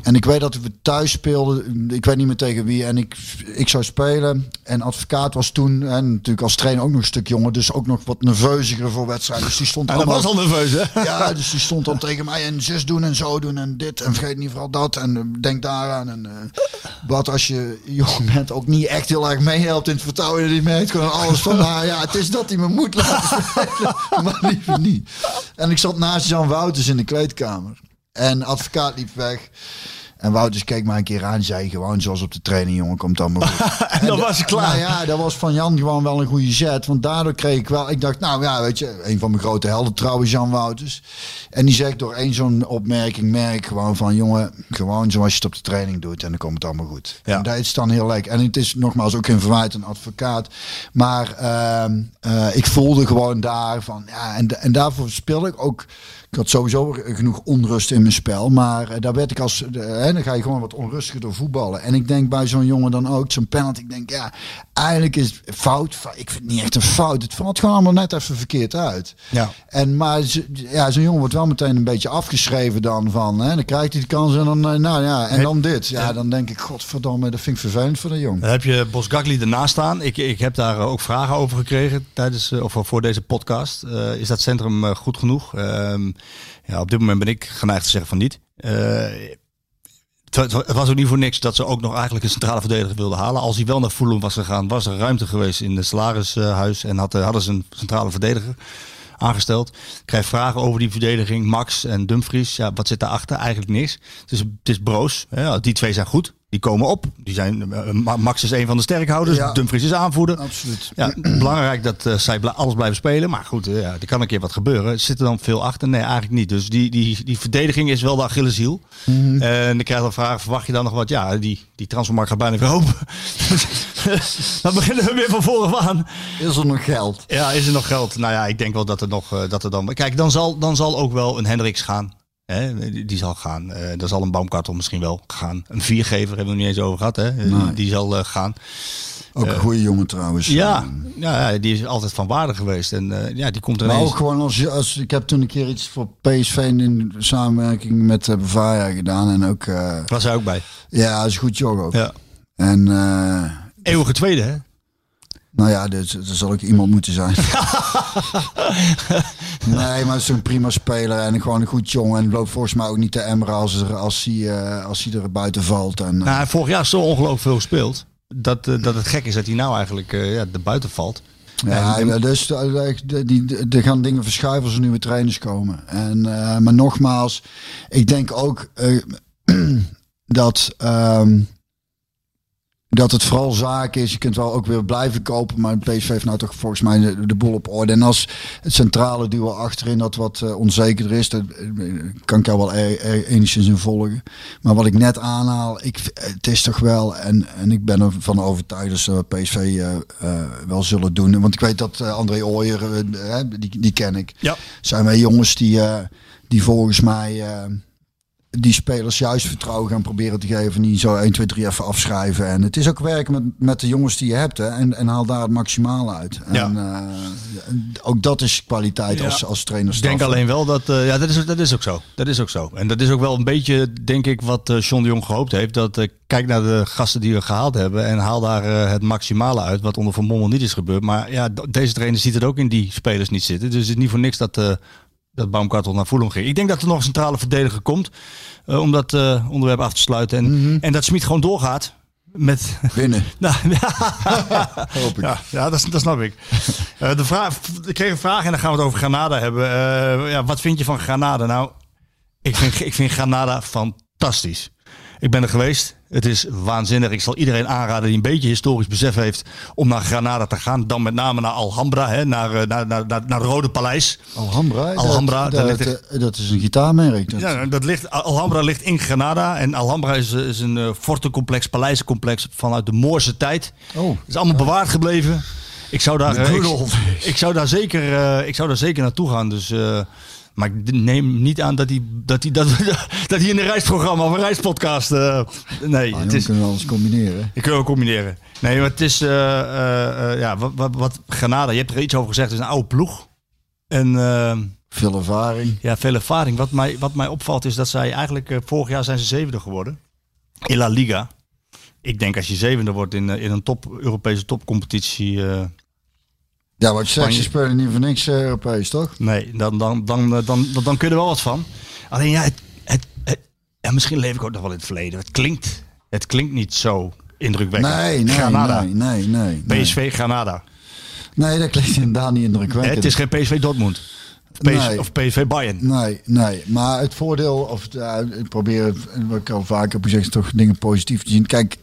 En ik weet dat we thuis speelden. Ik weet niet meer tegen wie. En ik, ik zou spelen. En advocaat was toen, en natuurlijk als trainer ook nog een stuk jonger. Dus ook nog wat nerveuziger voor wedstrijden. Dus die stond en dat allemaal... was al nerveus, hè? Ja, dus die stond dan tegen mij en zus doen en zo doen en dit. En vergeet weet niet vooral dat en eh, denk daaraan. En eh, wat als je jong bent ook niet echt heel erg meehelpt in het vertrouwen. Die merkt gewoon alles van, nou ja, het is dat hij me moet laten maar liever niet. En ik zat naast Jan Wouters in de kleedkamer. En advocaat liep weg. En Wouters keek mij een keer aan zei gewoon zoals op de training, jongen, komt allemaal goed. En dan was ik klaar. Nou ja, dat was van Jan gewoon wel een goede zet. Want daardoor kreeg ik wel... Ik dacht, nou ja, weet je... Een van mijn grote helden trouwens, Jan Wouters. En die zegt door één zo'n opmerking... merk gewoon van, jongen, gewoon zoals je het op de training doet. En dan komt het allemaal goed. Ja. En dat is dan heel leuk. En het is nogmaals ook geen verwijt een advocaat. Maar ehm, eh, ik voelde gewoon daar van... Ja, en, en daarvoor speelde ik ook... Ik had sowieso genoeg onrust in mijn spel. Maar eh, daar werd ik als. hè, dan ga je gewoon wat onrustiger door voetballen. En ik denk bij zo'n jongen dan ook, zo'n penalty. Ik denk, ja, eigenlijk is het fout. Ik vind het niet echt een fout. Het valt gewoon allemaal net even verkeerd uit. Ja. En maar ja, zo'n jongen wordt wel meteen een beetje afgeschreven dan van. Hè, dan krijgt hij de kans en dan, eh, nou ja, en dan dit. Ja, dan denk ik, godverdomme, dat vind ik vervelend voor de jongen. Dan heb je Bos Gagli ernaast staan. Ik, ik heb daar eh, ook vragen over gekregen tijdens, of voor deze podcast. Is dat centrum goed genoeg? Ehm, ja, op dit moment ben ik geneigd te zeggen van niet. Eh, het, het was ook niet voor niks dat ze ook nog eigenlijk een centrale verdediger wilden halen. Als hij wel naar Fulham was gegaan, was er ruimte geweest in het salarishuis. En had, hadden ze een centrale verdediger aangesteld. Ik krijg vragen over die verdediging. Max en Dumfries. Ja, wat zit daarachter? Eigenlijk niks. Het is, het is broos. Ja, die twee zijn goed. Die komen op. Die zijn, eh, Ma- Max is een van de sterkhouders. Ja. Dumfries is aanvoerder. Absoluut. Ja, belangrijk dat eh, zij alles blijven spelen. Maar goed, eh, ja, er kan een keer wat gebeuren. Zit er dan veel achter? Nee, eigenlijk niet. Dus die, die, die verdediging is wel de Achilleshiel. En ik krijg dan vragen, verwacht je dan nog wat? Ja, die, die transfermarkt gaat bijna weer open. dan beginnen we weer van voren aan. Is er nog geld? Ja, is er nog geld? Nou ja, ik denk wel dat er nog, dat er dan... Kijk, dan zal, dan zal ook wel een Hendricks gaan. Hè? Die, zal gaan. Eh er zal een Baumkartel misschien wel gaan. Een viergever hebben we niet eens over gehad. Hè? Eh, Nee. Die zal eh, gaan. Ook een goede jongen trouwens. Ja, ja, die is altijd van waarde geweest. En ja, die komt er Maar ineens... ook gewoon als, als ik heb toen een keer iets voor PSV in samenwerking met uh, Bavaria gedaan en ook Was hij ook bij. ja, is een goed job ook. Ja. En Eeuwige tweede, hè? Nou ja, dus, er zal ook iemand moeten zijn. nee, maar het is een prima speler en gewoon een goed jongen en loopt volgens mij ook niet te emmeren als, er, als, hij, eh, als hij er buiten valt. En, eh, Nou, vorig jaar zo ongelooflijk veel gespeeld. Dat, eh, dat het gek is dat hij nou eigenlijk ja, er buiten valt. Ja, En- dus er gaan dingen verschuiven als er nieuwe trainers komen. En, maar nogmaals, ik denk ook dat, ehm, dat het vooral zaak is. Je kunt wel ook weer blijven kopen, maar PSV heeft nou toch volgens mij de, de boel op orde. En als het centrale duo achterin dat wat eh, onzekerder is, dat eh, kan ik jou wel e- e- enigszins in volgen. Maar wat ik net aanhaal, ik, het is toch wel, en, en ik ben ervan overtuigd dat ze PSV eh, wel zullen doen. Want ik weet dat André Ooyer, die, die ken ik, Ja. zijn wij jongens die, die volgens mij die spelers juist vertrouwen gaan proberen te geven. Niet zo 1, 2, 3 even afschrijven. En het is ook werken met, met de jongens die je hebt. Hè, en, en haal daar het maximale uit. Ja. En, eh, ook dat is kwaliteit Ja. als, als trainer. Ik denk alleen wel dat, eh, ja, dat is, dat is ook zo. Dat is ook zo. En dat is ook wel een beetje, denk ik, wat eh John de Jong gehoopt heeft. Dat eh, kijk naar de gasten die we gehaald hebben en haal daar eh, het maximale uit, wat onder Van Bommel niet is gebeurd. Maar ja, deze trainer ziet het ook in die spelers niet zitten. Dus het is niet voor niks dat, eh dat Baumkartel naar Fulham ging. Ik denk dat er nog een centrale verdediger komt, eh, om dat eh, onderwerp af te sluiten. En, en dat Smit gewoon doorgaat met... Winnen. Nou, ja. Hoop ik. Ja, ja dat, dat snap ik. Eh, de vraag, ik kreeg een vraag en dan gaan we het over Granada hebben. Ja, wat vind je van Granada? Nou, ik vind, ik vind Granada fantastisch. Ik ben er geweest. Het is waanzinnig. Ik zal iedereen aanraden die een beetje historisch besef heeft om naar Granada te gaan. Dan met name naar Alhambra, hè, naar, eh, naar, naar, naar, het Rode Paleis. Alhambra. Alhambra, dat, dat, ligt eh, dat is een gitaarmerk. Dat, Ja, dat ligt, Alhambra ligt in Granada. En Alhambra is, eh, is een uh, fortencomplex, paleizencomplex vanuit de Moorse tijd. Oh. Is allemaal bewaard gebleven. Ik zou daar, eh, ik, ik zou daar zeker, eh, ik zou daar zeker naartoe gaan. Dus, eh, maar ik neem niet aan dat hij, dat hij, dat, dat hij in een reisprogramma of een reispodcast. eh, nee, Ah, het is. kunnen we alles combineren. Ik kan ook combineren. Nee, maar het is. eh, eh, ja, wat, wat, wat Granada, je hebt er iets over gezegd, het is een oude ploeg. En. Veel ervaring. ja, veel ervaring. Wat mij, wat mij opvalt is dat zij eigenlijk vorig jaar zijn ze zevende geworden in La Liga. Ik denk als je zevende wordt in, in een top, Europese topcompetitie, Ja, zegt, Spanje. spelen niet voor niks eh, Europees, toch? nee, dan, dan, dan, eh, dan, dan, dan kun je er wel wat van. Alleen ja, het, het, het, Ja, misschien leef ik ook nog wel in het verleden. Het klinkt, het klinkt niet zo indrukwekkend. Nee, nee, Granada. nee, nee, nee. nee. PSV Granada. Nee, dat klinkt inderdaad niet indrukwekkend. Het is geen PSV Dortmund. PS Nee. of PSV Bayern. Nee, nee. Maar het voordeel, of ja, ik probeer, wat ik al vaak heb gezegd, toch dingen positief te zien. Kijk,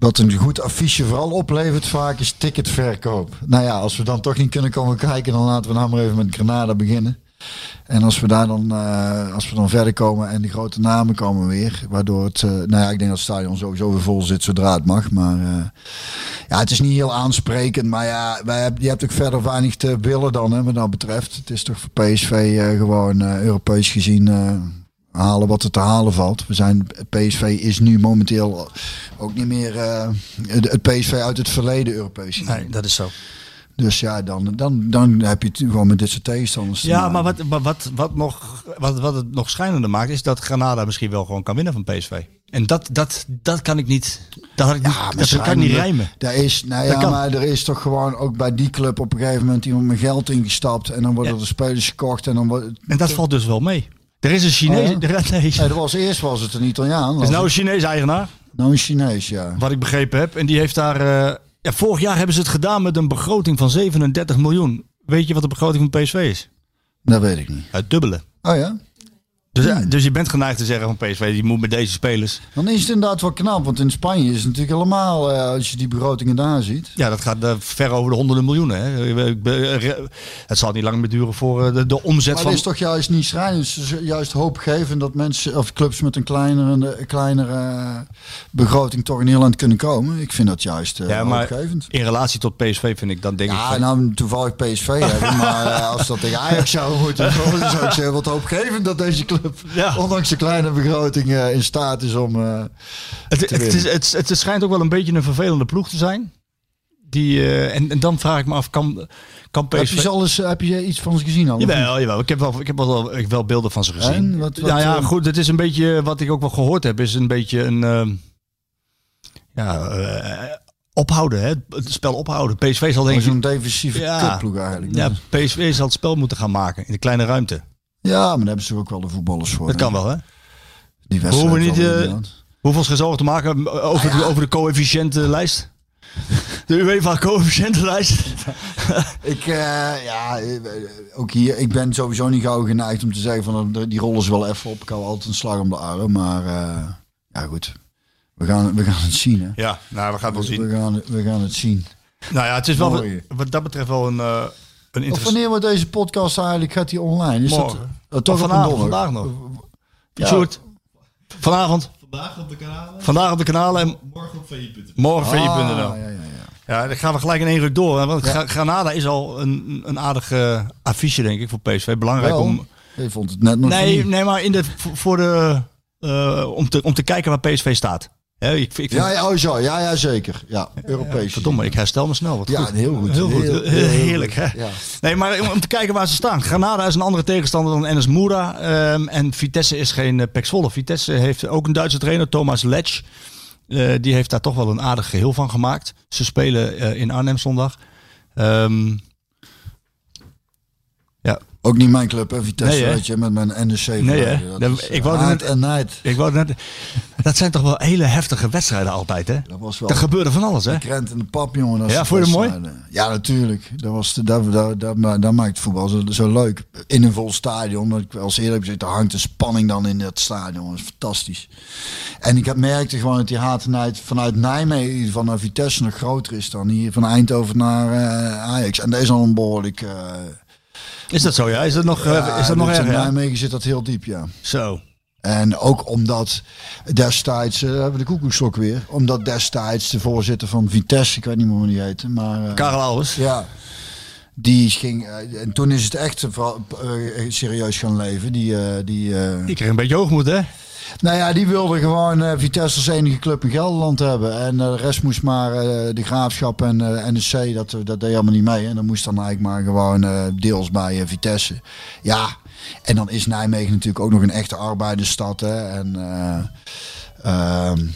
wat een goed affiche vooral oplevert vaak is ticketverkoop. Nou ja, als we dan toch niet kunnen komen kijken, dan laten we nou maar even met Granada beginnen. En als we daar dan, eh, als we dan verder komen en de grote namen komen weer, waardoor het, eh, nou ja, ik denk dat het stadion sowieso weer vol zit zodra het mag. Maar eh, ja, het is niet heel aansprekend, maar ja, wij hebben, je hebt ook verder weinig te willen dan, hè, wat dat betreft. Het is toch voor PSV gewoon Europees gezien halen wat er te halen valt. We zijn, PSV is nu momenteel ook niet meer eh, het PSV uit het verleden Europees. Nee, dat is zo. Dus ja, dan, dan, dan heb je het gewoon met dit soort tegenstanders te Ja, maar wat, maar wat, wat, nog, wat, wat het nog schijnender maakt, is dat Granada misschien wel gewoon kan winnen van PSV. En dat, dat, dat kan ik niet. Dat, had ik niet, dat kan niet rijmen. Daar is, nou ja, kan. maar er is toch gewoon ook bij die club op een gegeven moment iemand met geld ingestapt. En dan worden Ja. er spelers gekocht. En dan wordt En dat valt dus wel mee. Er is een Chinees. Oh, ja? er, nee, Nee, dat was eerst was het een Italiaan. is nou een. Chinees eigenaar, nou een Chinees, ja. wat ik begrepen heb. En die heeft daar. eh, ja, vorig jaar hebben ze het gedaan met een begroting van 37 miljoen. Weet je wat de begroting van PSV is? Dat weet ik niet. Het dubbele. Oh ja? Dus, Hmm. dus je bent geneigd te zeggen van PSV, die moet met deze spelers. Dan is het inderdaad wel knap. Want in Spanje is het natuurlijk helemaal, eh, als je die begrotingen daar ziet. Ja, dat gaat eh, ver over de honderden miljoenen. Hè. Eh, Het zal niet lang meer duren voor eh, de, de omzet Maar van. het is toch juist niet schrijnend. Het is juist hoopgevend dat mensen of clubs met een kleinere, kleinere eh, begroting toch in Nederland kunnen komen. Ik vind dat juist eh, Ja, maar hoopgevend. in relatie tot PSV vind ik dan denk ik. Ja, nou toevallig PSV hebben, maar eh, als dat tegen Ajax zou moeten, dan zou ik zeggen wat hoopgevend dat deze club, Ja. ondanks de kleine begroting, eh, in staat is om. eh, Het, het, is, het, het schijnt ook wel een beetje een vervelende ploeg te zijn. Die, eh, en, en dan vraag ik me af, kan, kan heb, PSV... je ze al eens, heb je iets van ze gezien al? Jawel, jawel. Ik heb wel, ik heb wel, ik heb wel beelden van ze gezien. En? Wat- wat, nou ja, goed. Het is een beetje, wat ik ook wel gehoord heb, is een beetje een... ehm, ja, eh, ophouden, hè. Het spel ophouden. PSV zal denk ik... Zo'n defensieve Ja. eigenlijk. Ja, PSV zal het spel moeten gaan maken in de kleine ruimte. Ja, maar daar hebben ze ook wel de voetballers voor. Dat hè? kan wel, hè? Die We wedstrijd hoeven niet, eh. Hoeveel zich zorgen te maken over, de, over de coëfficiëntenlijst? De UEFA coëfficiëntenlijst? Ik, eh, ja, eh, ook hier, ik ben sowieso niet gauw geneigd om te zeggen van eh, die rollen ze wel even op. Ik hou altijd een slag om de arm, maar eh, ja goed. We gaan, we gaan het zien, hè. Ja, nou, we gaan het wel zien. We gaan, we gaan het zien. Nou ja, het is wel Mooi. wat dat betreft wel een, uh, een Of wanneer wordt deze podcast eigenlijk, gaat die online? Is Morgen. dat uh, toch Of op een vanavond, vandaag nog. Ja. Sjoerd, vanavond. Vandaag op de kanalen. Vandaag op de kanalen en Morgen op VI.nl. morgen Ah, VI.nl. ja, ja, ja. Ja, dan gaan we gelijk in één ruk door. hè, Want Gra- Granada is al een, een aardig eh, affiche, denk ik, voor PSV. Belangrijk Wel, om... Je vond het net nog Nee, niet. nee, maar in de, voor voor de, eh, om, te, om te kijken waar PSV staat. Hè, ik, ik vind, Ja, ja, oh zo, ja, ja, zeker. Ja, Europees. Verdomme, ik herstel me snel. Wat Ja, goed. heel goed. Heel goed. Heel- heerlijk, hè? Ja. Nee, maar om, te kijken waar ze staan. Granada is een andere tegenstander dan NS Moura. ehm, en Vitesse is geen uh, Pek Zwolle. Vitesse heeft ook een Duitse trainer, Thomas Letsch. Eh, die heeft daar toch wel een aardig geheel van gemaakt. Ze spelen eh, in Arnhem zondag. Ehm, ja, Ook niet mijn club, hè, Vitesse, Nee, hè? weet je, met mijn NEC. Nee, hè? Dat Dat- is, ik wou eh, net- night en night. ik wou net, dat zijn toch wel hele heftige wedstrijden altijd, hè? Dat was wel Er gebeurde van alles, hè? krent en de pap, jongen. dat Ja, vond je mooi? Ja, natuurlijk. Dat, was de, dat, dat, dat, ma- dat maakt voetbal zo, zo leuk. In een vol stadion. Dat ik als eerder heb gezegd, hangt een spanning dan in het stadion. Dat is fantastisch. En ik heb merkte gewoon dat die haat en nijd vanuit Nijmegen van Vitesse nog groter is dan hier van Eindhoven naar eh, Ajax. En deze is al een behoorlijk... eh, Is dat zo, ja? Is dat nog, eh, ja, is dat nog erg, In ja? Nijmegen zit dat heel diep, ja. Zo. En ook omdat destijds, eh, hebben we de koekoekslok weer, omdat destijds de voorzitter van Vitesse, ik weet niet meer hoe die heette, maar... eh, Karel Albers. Ja, die ging, en toen is het echt vooral, serieus gaan leven. Die, eh, die, eh, Die kreeg een beetje hoogmoed, hè? Nou ja, die wilde gewoon eh, Vitesse als enige club in Gelderland hebben. En eh, de rest moest maar eh, de Graafschap en NEC, dat, dat deed helemaal niet mee. En dan moest dan eigenlijk maar gewoon deels bij Vitesse. Ja, en dan is Nijmegen natuurlijk ook nog een echte arbeidersstad. Hè? En, eh, ehm,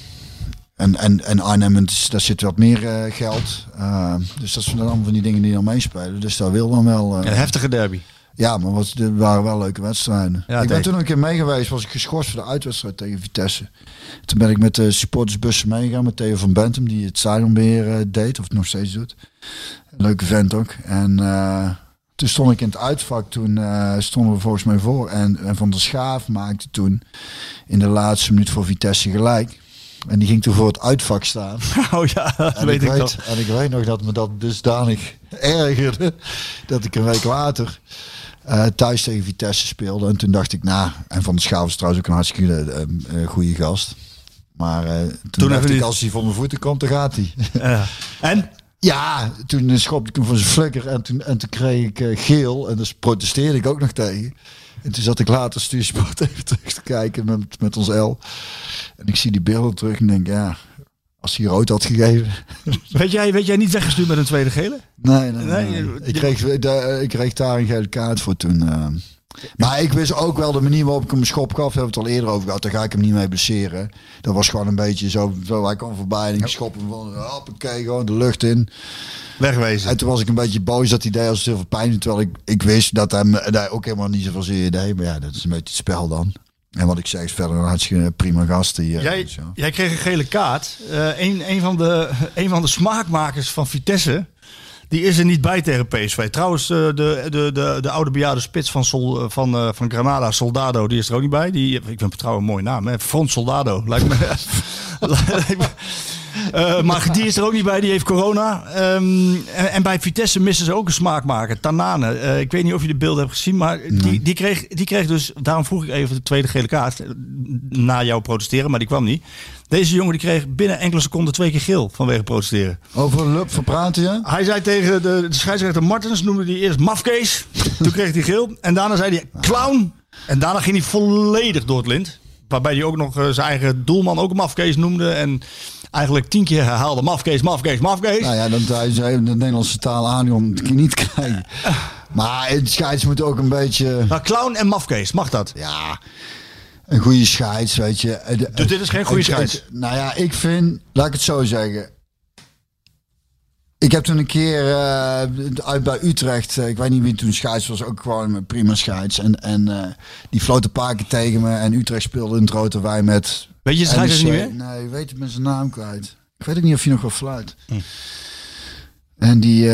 en, en, en Arnhem, daar zit wat meer geld. Ehm, dus dat zijn allemaal van die dingen die dan meespelen. Dus dat wil dan wel. Een heftige derby. Ja, maar wat, er waren wel leuke wedstrijden. Ja, ik ben toen een keer mee geweest, was ik geschorst voor de uitwedstrijd tegen Vitesse. Toen ben ik met de supportersbussen meegegaan, met Theo van Bentum, die het stadionbeheer eh, deed, of het nog steeds doet. Leuke vent ook. En eh, toen stond ik in het uitvak, toen eh, stonden we volgens mij voor. En, en Van der Schaaf maakte toen in de laatste minuut voor Vitesse gelijk. En die ging toen voor het uitvak staan. Oh ja, dat En weet ik, ik weet, en ik weet nog dat me dat dusdanig ergerde. Dat ik een week later eh, thuis tegen Vitesse speelde. En toen dacht ik, nou, en Van der Schaaf is trouwens ook een hartstikke eh, goede gast. Maar toen, Toen dacht ik, als hij voor mijn voeten komt, dan gaat hij. Ja. En? Ja, toen schopte ik hem voor zijn flikker en toen, en toen kreeg ik geel. En dus protesteerde ik ook nog tegen. En toen zat ik later stuursport even terug te kijken met, met ons L. En ik zie die beelden terug en denk, ja, als hij rood had gegeven. Weet jij, weet jij niet weggestuurd met een tweede gele? Nee, nee, Nee, nee. je- Ik, kreeg, de- ik kreeg daar een gele kaart voor toen. eh. Maar ik wist ook wel de manier waarop ik hem schop gaf. Daar hebben we het al eerder over gehad. Daar ga ik hem niet mee blesseren. Dat was gewoon een beetje zo. zo hij kwam voorbij en ik schop hem van. Hoppakee, gewoon de lucht in. Wegwezen. En toen was ik een beetje boos dat hij deed als het heel veel pijn. Terwijl ik, ik wist dat hij, me- dat hij ook helemaal niet zoveel zeer deed. Maar ja, dat is een beetje het spel dan. En wat ik zeg is verder een hartstikke prima gast. Die, Jij, jij kreeg een gele kaart. Eh een, een, van de, een van de smaakmakers van Vitesse. Die is er niet bij tegen PSV. Trouwens, eh, de, de, de, de oude bejaarde spits van, Sol, van, eh, van Granada, Soldado, die is er ook niet bij. Die, ik vind het trouwens een mooie naam. Hè? Front Soldado. Lijkt me. Eh, maar die is er ook niet bij, die heeft corona. Ehm, en, en bij Vitesse missen ze ook een smaakmaker, Tanane. Eh, ik weet niet of je de beelden hebt gezien, maar die, die, kreeg, die kreeg dus, daarom vroeg ik even de tweede gele kaart, eh, na jou protesteren, maar die kwam niet. Deze jongen die kreeg binnen enkele seconden twee keer geel vanwege protesteren. Over Lup verpraten je? Hij zei tegen de, de scheidsrechter Martens, noemde hij eerst mafkees. Toen kreeg hij geel. En daarna zei hij clown. En daarna ging hij volledig door het lint. Waarbij hij ook nog eh, zijn eigen doelman ook mafkees noemde. En eigenlijk tien keer herhaalde mafkees, mafkees, mafkees. Nou ja, dat hij zei de Nederlandse taal aan om het niet te krijgen. Maar het scheids moet ook een beetje... Nou, clown en mafkees, mag dat? Ja, een goede scheids, weet je. Dus dit is geen goede scheids? nou ja, ik vind, laat ik het zo zeggen. Ik heb toen een keer eh, uit bij Utrecht, eh, ik weet niet wie toen scheids was, ook gewoon een prima scheids. En, en eh, die floot een paar keer tegen me en Utrecht speelde in het rode wij met... Weet je NEC. niet meer? Nee, weet het met zijn naam kwijt. Ik weet ook niet of hij nog wel fluit. Hm. En die...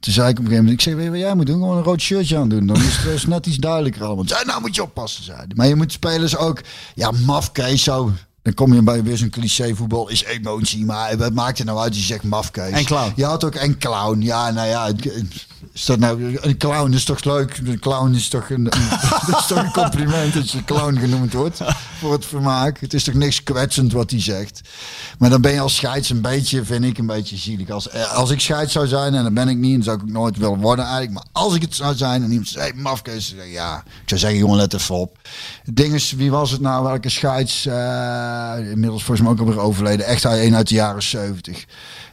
toen zei ik op een gegeven moment, ik zeg, weet je wat jij moet doen? Gewoon een rood shirtje aan doen. Dan is het dus net iets duidelijker allemaal. Zei, nou moet je oppassen, zei. Maar je moet spelers ook, ja, mafkees zo. Dan kom je bij weer zo'n cliché voetbal is emotie. Maar wat maakt het nou uit je zegt mafkees? En clown. Je had ook en clown. Ja, nou ja, is dat nou, een clown is toch leuk? Een clown is toch een, dat is toch een compliment dat je clown genoemd wordt voor het vermaak. Het is toch niks kwetsend wat hij zegt. Maar dan ben je als scheids een beetje, vind ik, een beetje zielig. Als, eh, als ik scheids zou zijn, en dat ben ik niet, en zou ik ook nooit willen worden eigenlijk. Maar als ik het zou zijn en iemand zei, mafkees, dan zeg ik, ja. Ik zou zeggen, jongen, let even op. Het ding is, wie was het nou, welke scheids, eh, inmiddels volgens mij ook alweer overleden. Echt hij een uit de jaren 70.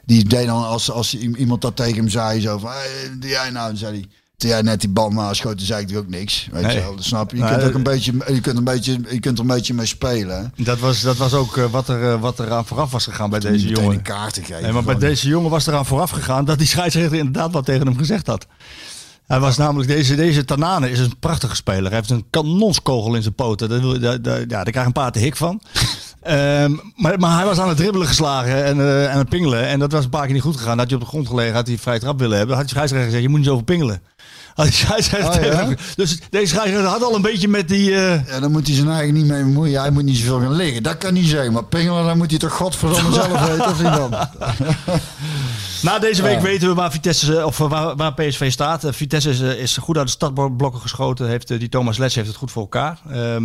Die deed dan, als, als iemand dat tegen hem zei, zo van, hey, doe jij nou? Dan zei hij, toen jij net die bal naschoot, toen zei ik ook niks. Weet Nee. je wel, dat snap je. Je Nou, kunt ook eh, een beetje, je kunt een beetje, je kunt er een beetje mee spelen. hè. Dat was, dat was ook eh, wat, er, wat er aan vooraf was gegaan bij deze jongen. een kaart geven. Nee, maar bij deze jongen was eraan vooraf gegaan dat die scheidsrechter inderdaad wat tegen hem gezegd had. Hij was namelijk, deze, deze Tanane is een prachtige speler. Hij heeft een kanonskogel in zijn poten. Daar, wil- daar, daar, ja, daar krijg een paar te hik van. Ehm, maar, maar hij was aan het dribbelen geslagen en, eh, en het pingelen. En dat was een paar keer niet goed gegaan. Had hij op de grond gelegen, had hij vrij trap willen hebben. Had de scheidsrechter gezegd, je moet niet zoveel pingelen. Die scheidsrechter Oh, tegen Dus deze had al een beetje met die... eh, Ja, dan moet hij zijn eigen niet mee bemoeien. Hij moet niet zoveel gaan liggen. Dat kan niet zijn. Maar pingelen, dan moet hij toch godverdomme zelf weten, of niet dan? Na deze week Ja. weten we waar Vitesse eh, of eh, waar, waar PSV staat. Vitesse is, is goed uit de startblokken geschoten. Heeft, die Thomas Letch heeft het goed voor elkaar. Ehm,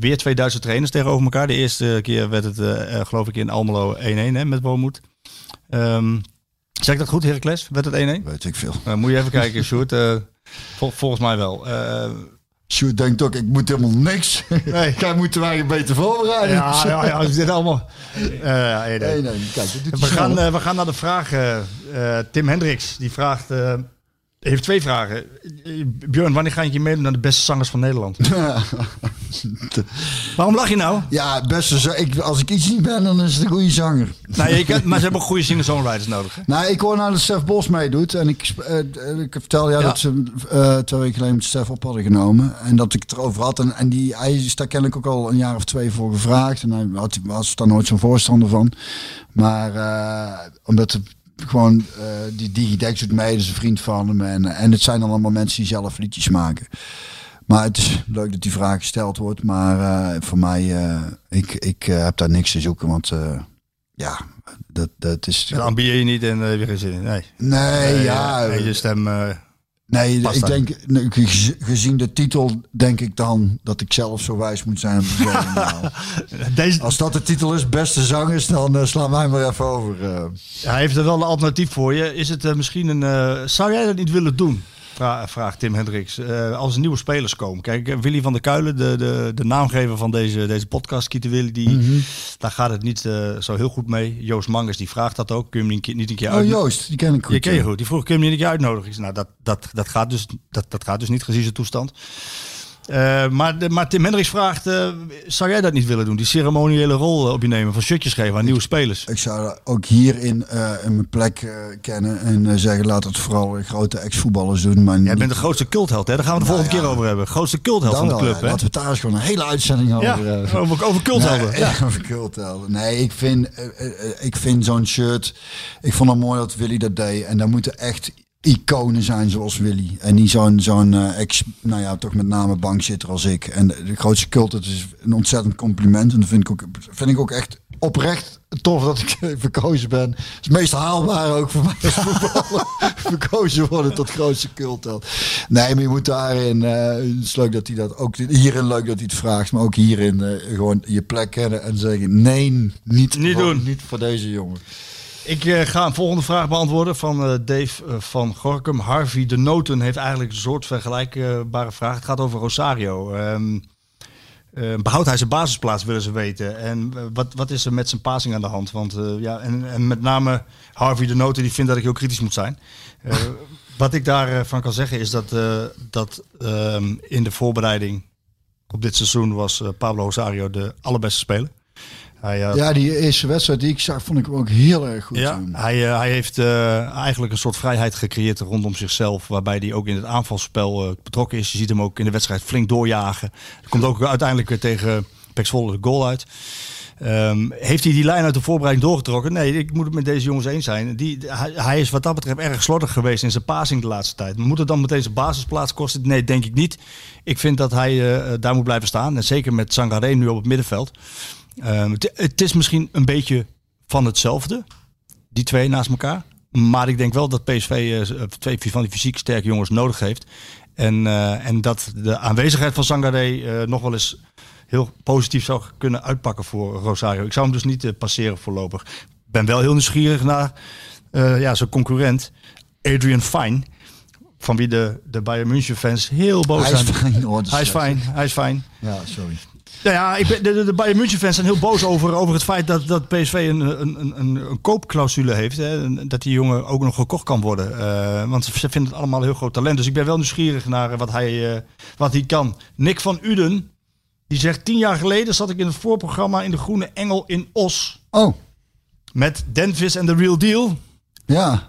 weer twee Duitse trainers tegenover elkaar. De eerste keer werd het, geloof ik, in Almelo 1-1 hè, met Boommoed. Ehm zeg ik dat goed, Heracles? Werd het 1-1? Weet ik veel. Moet je even kijken, Sjoerd. Vol- volgens mij wel. Eh, Sjoerd denkt ook, ik moet helemaal niks. Nee. Jij moet de wagen beter voorbereiden. ja, ja, ja, is dit allemaal... Eh, 1-1. Nee, nee, kijk, We gaan, eh, we gaan naar de vragen. Eh, Tim Hendricks die vraagt, eh, heeft twee vragen. Björn, wanneer ga je meedoen naar de beste zangers van Nederland? Waarom lach je nou? Ja, beste ik, als ik iets niet ben, dan is het een goede zanger. Nou, je kan- maar ze hebben ook goede singer-songwriters nodig. Hè? Nou, ik hoor nou dat Stef Bos meedoet. En ik, eh, eh, ik vertel ja, Ja. dat ze eh, twee weken geleden met Stef op hadden genomen. En dat ik het erover had. En, en die, hij is daar kennelijk ook al een jaar of twee voor gevraagd. En hij had, was daar nooit zo'n voorstander van. Maar omdat het gewoon, eh, die Digidex doet mee, dat is een vriend van hem. En, en het zijn dan allemaal mensen die zelf liedjes maken. Maar het is leuk dat die vraag gesteld wordt. Maar eh, voor mij, eh, ik, ik eh, heb daar niks te zoeken. Want eh, ja, dat, dat is... Dat ambieer je niet en uh, weer geen zin in. Nee. Nee, ja. je stem. Nee, past ik denk, gezien de titel, denk ik dan dat ik zelf zo wijs moet zijn. nou, Deze, Als dat de titel is, beste zangers, dan eh, slaan wij maar even over. eh. hij heeft er wel een alternatief voor je. Is het eh, misschien een. zou jij dat niet willen doen? Vra- vraagt Tim Hendricks. Eh, als er nieuwe spelers komen. Kijk, eh, Willy van der Kuilen, de, de, de naamgever van deze, deze podcast, Kieter Willy, die, Mhm. daar gaat het niet eh, zo heel goed mee. Joost Mangers die vraagt dat ook. Kun je hem niet, een keer- niet een keer Oh, uit- Joost, die ken ik goed. Je ken je goed. Die vroeg, kun je hem niet een keer uitnodigen? Nou, dat, dat, dat, gaat dus, dat, dat gaat dus niet gezien zijn toestand. Eh, maar, de, maar Tim Hendricks vraagt, eh, zou jij dat niet willen doen? Die ceremoniële rol eh, op je nemen, van shirtjes geven aan nieuwe spelers. Ik zou ook hierin in mijn plek kennen en zeggen, laat het vooral grote ex-voetballers doen. Maar Jij niet- bent de grootste cultheld, hè? Daar gaan we de Nou volgende ja. keer over hebben. Grootste cultheld van de club, ja. hè? Laten we daar eens gewoon een hele uitzending over Ja, hebben. over, over culthelden. Nee, ja. over culthelden. Nee, ik vind, ik vind zo'n shirt. Ik vond het mooi dat Willy dat deed. En daar moeten echt iconen zijn zoals Willy. En niet zo'n, zo'n eh, ex, nou ja, toch met name bankzitter als ik. En de, de grootste cult, dat is een ontzettend compliment. En dat vind ik ook, vind ik ook echt oprecht tof dat ik verkozen ben. Het is het meest haalbaar ook voor mij verkozen worden tot grootste cultheld. Nee, maar je moet daarin, eh, het is leuk dat hij dat ook, hierin leuk dat hij het vraagt, maar ook hierin eh, gewoon je plek kennen en zeggen nee, niet, Niet voor- doen. niet voor deze jongen. Ik eh, ga een volgende vraag beantwoorden van eh, Dave eh, van Gorkum. Harvey de Noten heeft eigenlijk een soort vergelijkbare vraag. Het gaat over Rosario. Ehm, eh, behoudt hij zijn basisplaats, willen ze weten. En wat, wat is er met zijn passing aan de hand? Want ja, en, en met name Harvey de Noten, die vindt dat ik heel kritisch moet zijn. Wat ik daarvan van kan zeggen is dat, dat ehm, in de voorbereiding op dit seizoen was Pablo Rosario de allerbeste speler. Hij, had- Ja, die eerste wedstrijd die ik zag, vond ik hem ook heel erg goed. ja, hij, eh, hij heeft eh, eigenlijk een soort vrijheid gecreëerd rondom zichzelf. Waarbij hij ook in het aanvalspel eh, betrokken is. Je ziet hem ook in de wedstrijd flink doorjagen. Er komt ook uiteindelijk weer tegen Pek de goal uit. Ehm, heeft hij die lijn uit de voorbereiding doorgetrokken? Nee, ik moet het met deze jongens eens zijn. Die, hij, hij is wat dat betreft erg slordig geweest in zijn passing de laatste tijd. Moet het dan meteen zijn basisplaats kosten? Nee, denk ik niet. Ik vind dat hij eh, daar moet blijven staan. En zeker met Sangaré nu op het middenveld. Ehm, het, het is misschien een beetje van hetzelfde, die twee naast elkaar. Maar ik denk wel dat PSV eh, twee van die fysiek sterke jongens nodig heeft. En, eh, en dat de aanwezigheid van Sangaré eh, nog wel eens heel positief zou kunnen uitpakken voor Rosario. Ik zou hem dus niet eh, passeren voorlopig. Ik ben wel heel nieuwsgierig naar eh, ja, zijn concurrent Adrian Fine. Van wie de, de Bayern München fans heel boos Hij is zijn. fijn, hoor, dat hij is is- fijn, hij is fijn. Ja, sorry. Nou ja, ik ben, de, de, Bayern München fans zijn heel boos over, over het feit dat, dat PSV een, een, een, een, koopclausule heeft. Hè, dat die jongen ook nog gekocht kan worden. Eh, want ze vinden het allemaal heel groot talent. Dus ik ben wel nieuwsgierig naar wat hij, eh, wat hij kan. Nick van Uden, die zegt tien jaar geleden zat ik in het voorprogramma in de Groene Engel in Os. Oh, Met Denvis en The Real Deal. ja.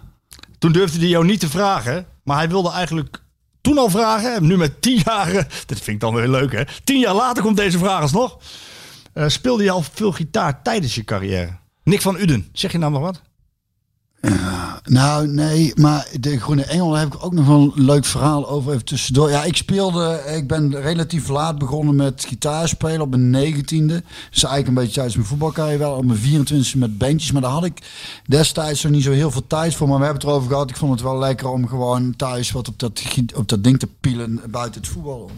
Toen durfde hij jou niet te vragen. Maar hij wilde eigenlijk toen al vragen. En nu met tien jaar. Dit vind ik dan weer leuk hè. Tien jaar later komt deze vraag alsnog. Eh speelde je al veel gitaar tijdens je carrière? Nick van Uden, zeg je nou nog wat? Nou, nee, maar de Groene Engel heb ik ook nog een leuk verhaal over even tussendoor. Ja, ik speelde, ik ben relatief laat begonnen met gitaarspelen op mijn negentiende. Dus eigenlijk een beetje tijdens mijn voetbalcarrière wel op mijn 24 met bandjes. Maar daar had ik destijds nog niet zo heel veel tijd voor. Maar we hebben het erover gehad. Ik vond het wel lekker om gewoon thuis wat op dat, op dat ding te pielen buiten het voetbal.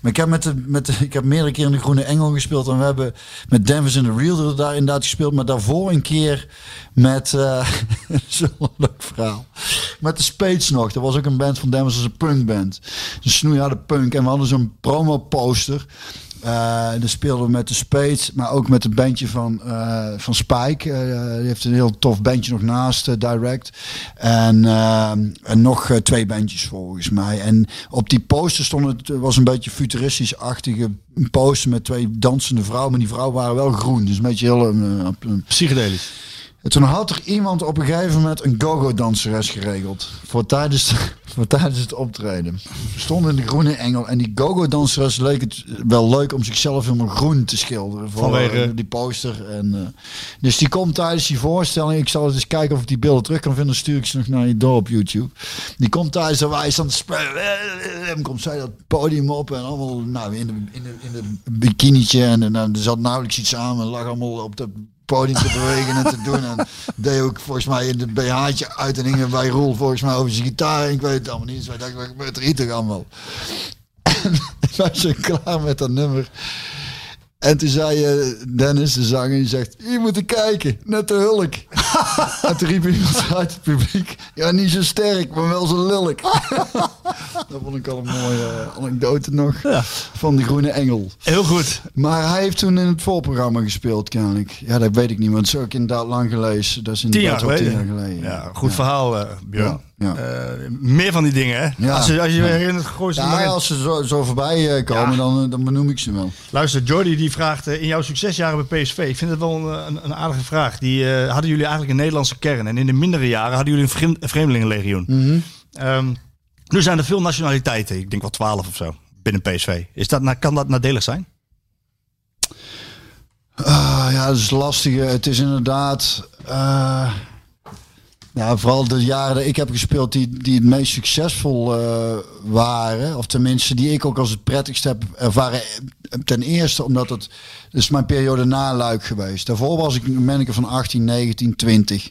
Maar ik heb, met met ik heb meerdere keer in de Groene Engel gespeeld. En we hebben met Denvis in the Real daar inderdaad gespeeld. Maar daarvoor een keer met... eh Zo'n leuk verhaal. Met de Spades nog. Dat was ook een band van als een punkband. Een snoeiharde punk. En we hadden zo'n promo poster. Eh daar speelden we met de Spades, maar ook met het bandje van, eh, van Spike. Eh, die heeft een heel tof bandje nog naast, Direct. En, en nog twee bandjes volgens mij. En op die poster stond het, was een beetje futuristisch-achtige poster met twee dansende vrouwen. Maar die vrouwen waren wel groen, dus een beetje heel... Psychedelisch. En toen had er iemand op een gegeven moment een go-go-danseres geregeld. Voor tijdens, voor tijdens het optreden. We stonden in de groene engel. En die go-go-danseres leek het wel leuk om zichzelf helemaal groen te schilderen. Voor Vanwege- eh, die poster. En, eh, dus die komt tijdens die voorstelling. Ik zal eens kijken of ik die beelden terug kan vinden. Dan stuur ik ze nog naar je door op YouTube. Die komt tijdens de wijs aan het spelen. En komt zij dat podium op. En allemaal nou, in, de, in, de, in de bikinietje. En, en, er zat nauwelijks iets aan. En lag allemaal op dat podium te bewegen en te doen. En deed ook volgens mij in het BH'tje uit en hing bij Roel volgens mij over zijn gitaar. En ik weet het allemaal niet. Dus wij dachten, wat gebeurt er hier toch allemaal? En wij klaar met dat nummer. En toen zei eh, Dennis, de zanger, die zegt, hier moeten kijken, net de hulk. en toen riep iemand uit het publiek, ja niet zo sterk, maar wel zo lulk. dat vond ik al een mooie eh, anekdote nog van de Groene Engel. Heel goed. Maar hij heeft toen in het voorprogramma gespeeld, kennelijk. Ja, dat weet ik niet, want dat is ook inderdaad lang gelezen. Dat is Tien jaar inderdaad geleden. tien jaar geleden. Ja, goed verhaal, eh Björn. Ja, Eh, meer van die dingen, hè? Ja. Als je, als je er maar Ja, in. als ze zo, zo voorbij eh, komen, dan, eh, dan benoem ik ze wel. Luister, Jordi die vraagt in jouw succesjaren bij PSV. Ik vind het wel een, een, een aardige vraag. Die hadden jullie eigenlijk een Nederlandse kern. En in de mindere jaren hadden jullie een vreem- een vreemdelingenlegioen. Mhm. Ehm, nu zijn er veel nationaliteiten. Ik denk wel twaalf of zo binnen PSV. Is dat, kan dat nadelig zijn? Ah, ja, dat is lastig. Het is inderdaad. Ja, vooral de jaren dat ik heb gespeeld die, die het meest succesvol eh, waren. Of tenminste, die ik ook als het prettigst heb ervaren. Ten eerste omdat het. Dat is mijn periode na Luik geweest. Daarvoor was ik een manneke van 18, 19, 20.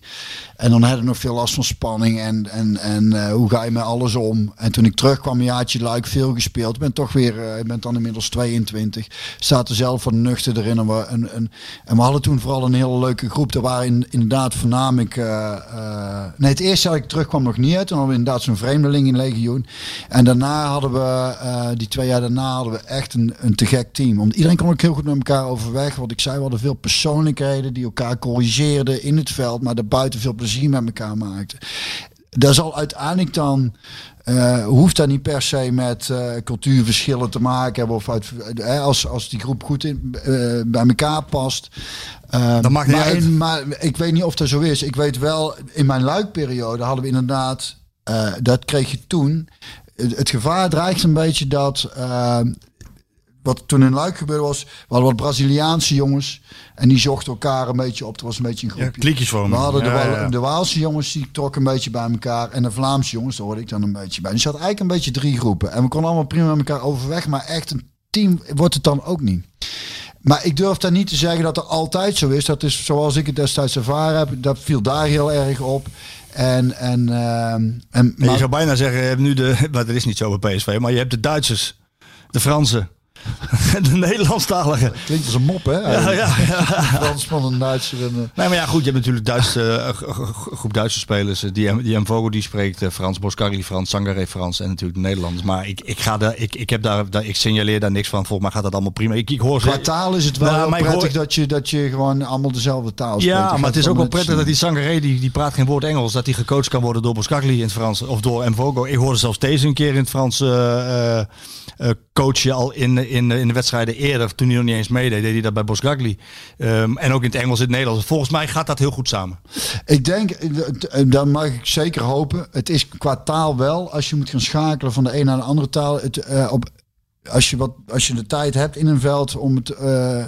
En dan had ik nog veel last van spanning. En, en, en eh, hoe ga je met alles om? En toen ik terugkwam, een jaartje Luik veel gespeeld. Ik ben toch weer, eh, ik ben dan inmiddels 22. Staat er zelf van nuchter erin. En we, en, we hadden toen vooral een hele leuke groep. Er waren in, inderdaad voornamelijk... eh, nee, het eerste dat ik terugkwam nog niet uit. Toen hadden inderdaad zo'n vreemdeling in legioen. En daarna hadden we, eh, die twee jaar daarna hadden we echt een, een te gek team. Want iedereen kon ook heel goed met elkaar overweg. Wat ik zei, we hadden veel persoonlijkheden die elkaar corrigeerden in het veld. Maar daarbuiten veel plezier met elkaar maakten. Daar zal uiteindelijk dan... eh, hoeft dat niet per se met eh, cultuurverschillen te maken hebben. Of uit, als, als die groep goed in, bij elkaar past. Dat maakt niet maar, uit. in- maar ik weet niet of dat zo is. Ik weet wel, in mijn luikperiode hadden we inderdaad... dat kreeg je toen. Het, gevaar dreigt een beetje dat... eh, wat toen in Luik gebeurde was, we hadden wat Braziliaanse jongens en die zochten elkaar een beetje op. Het was een beetje een groepje. kliekjes voor We me. hadden de, Ja, ja, ja. de Waalse jongens die trokken een beetje bij elkaar en de Vlaamse jongens, daar hoorde ik dan een beetje bij. Dus je had eigenlijk een beetje drie groepen en we konden allemaal prima met elkaar overweg, maar echt een team wordt het dan ook niet. Maar ik durf daar niet te zeggen dat er altijd zo is. Dat is zoals ik het destijds ervaren heb. Dat viel daar heel erg op. En, en, ehm, en je zou bijna zeggen, je hebt nu de, maar dat is niet zo bij PSV, maar je hebt de Duitsers, de Fransen, de Nederlandstaligen. Klinkt als een mop, hè? Ja, ja, ja. Fransman, een Duitser. En, eh, Nee, maar ja, goed, je hebt natuurlijk Duitse, eh, g- g- groep Duitse spelers. eh, Die, die M. Vogel die spreekt eh, Frans, Boscarli Frans, Sangaré Frans en natuurlijk de Nederlanders. Maar ik, ik, ga daar, ik, ik, heb daar, daar, ik signaleer daar niks van. Volgens mij gaat dat allemaal prima. Ik, ik hoor Qua taal is het wel Nou, prettig hoor- dat, je, dat je gewoon allemaal dezelfde taal spreekt. Ja, maar het is ook wel prettig dat die Sangaré, die, die praat geen woord Engels, dat hij gecoacht kan worden door Boscarli in het Frans of door Mvogo. Ik hoorde zelfs deze een keer in het Frans eh, eh, eh, coachen al in, in, in de wedstrijden eerder, toen hij nog niet eens meedeed, deed hij dat bij Boscarli. Ehm, en ook in het Engels en het Nederlands. Volgens mij gaat dat heel goed samen. Ik denk, eh, dan mag ik zeker hopen. Het is qua taal wel, als je moet gaan schakelen van de een naar de andere taal. Het, eh, op, als, je wat, als je de tijd hebt in een veld om, het, eh,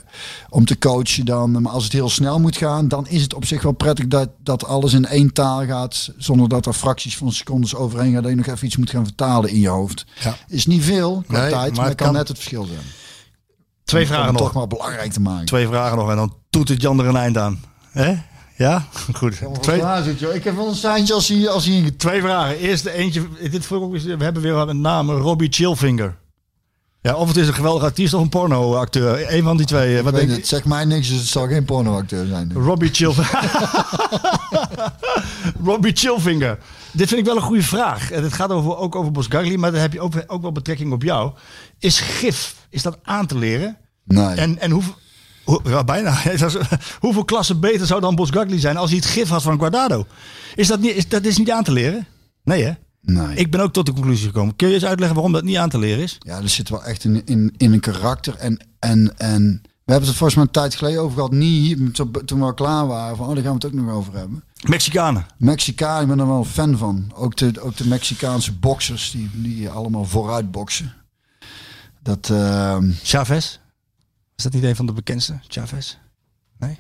om te coachen, dan, maar als het heel snel moet gaan, dan is het op zich wel prettig dat, dat alles in één taal gaat. Zonder dat er fracties van secondes overheen gaan. Dat je nog even iets moet gaan vertalen in je hoofd. Ja. Is niet veel qua Nee, tijd, maar maar, het het kan, kan- net het verschil zijn. Twee Om- om vragen het nog. toch maar belangrijk te maken. Twee vragen nog en dan toet het Jan er een eind aan. Hè? Ja? Goed. Twee, Ik heb wel een seintje als hij, als hij twee vragen. Eerst de eentje. Dit we hebben weer een naam. Robbie Chillfinger. Ja, of het is een geweldige artiest of een pornoacteur. Eén van die twee. eh, Wat denk het, zeg mij niks, dus het zal geen pornoacteur zijn. Robbie Chillfinger. Robbie Chillfinger. Dit vind ik wel een goede vraag. En het gaat over, ook over Bosgagli, maar dan heb je ook, ook wel betrekking op jou. Is gif, is dat aan te leren? Nee. En, en hoe, hoe, ja, bijna. Hoeveel klassen beter zou dan Bosgagli zijn als hij het gif had van Guardado? Is dat, niet, is, dat is niet aan te leren? Nee hè? Nee. Ik ben ook tot de conclusie gekomen. Kun je eens uitleggen waarom dat niet aan te leren is? Ja, er zit wel echt in, in, in een karakter. En, en, en we hebben het volgens mij een tijd geleden over gehad. Niet hier, toen we al klaar waren. Van, oh, daar gaan we het ook nog over hebben. Mexicanen. Mexicaan, ik ben er wel een fan van. Ook de, ook de Mexicaanse boxers die, die allemaal vooruit boksen. Dat, ehm, Chavez? Is dat niet een van de bekendste? Chavez? Nee?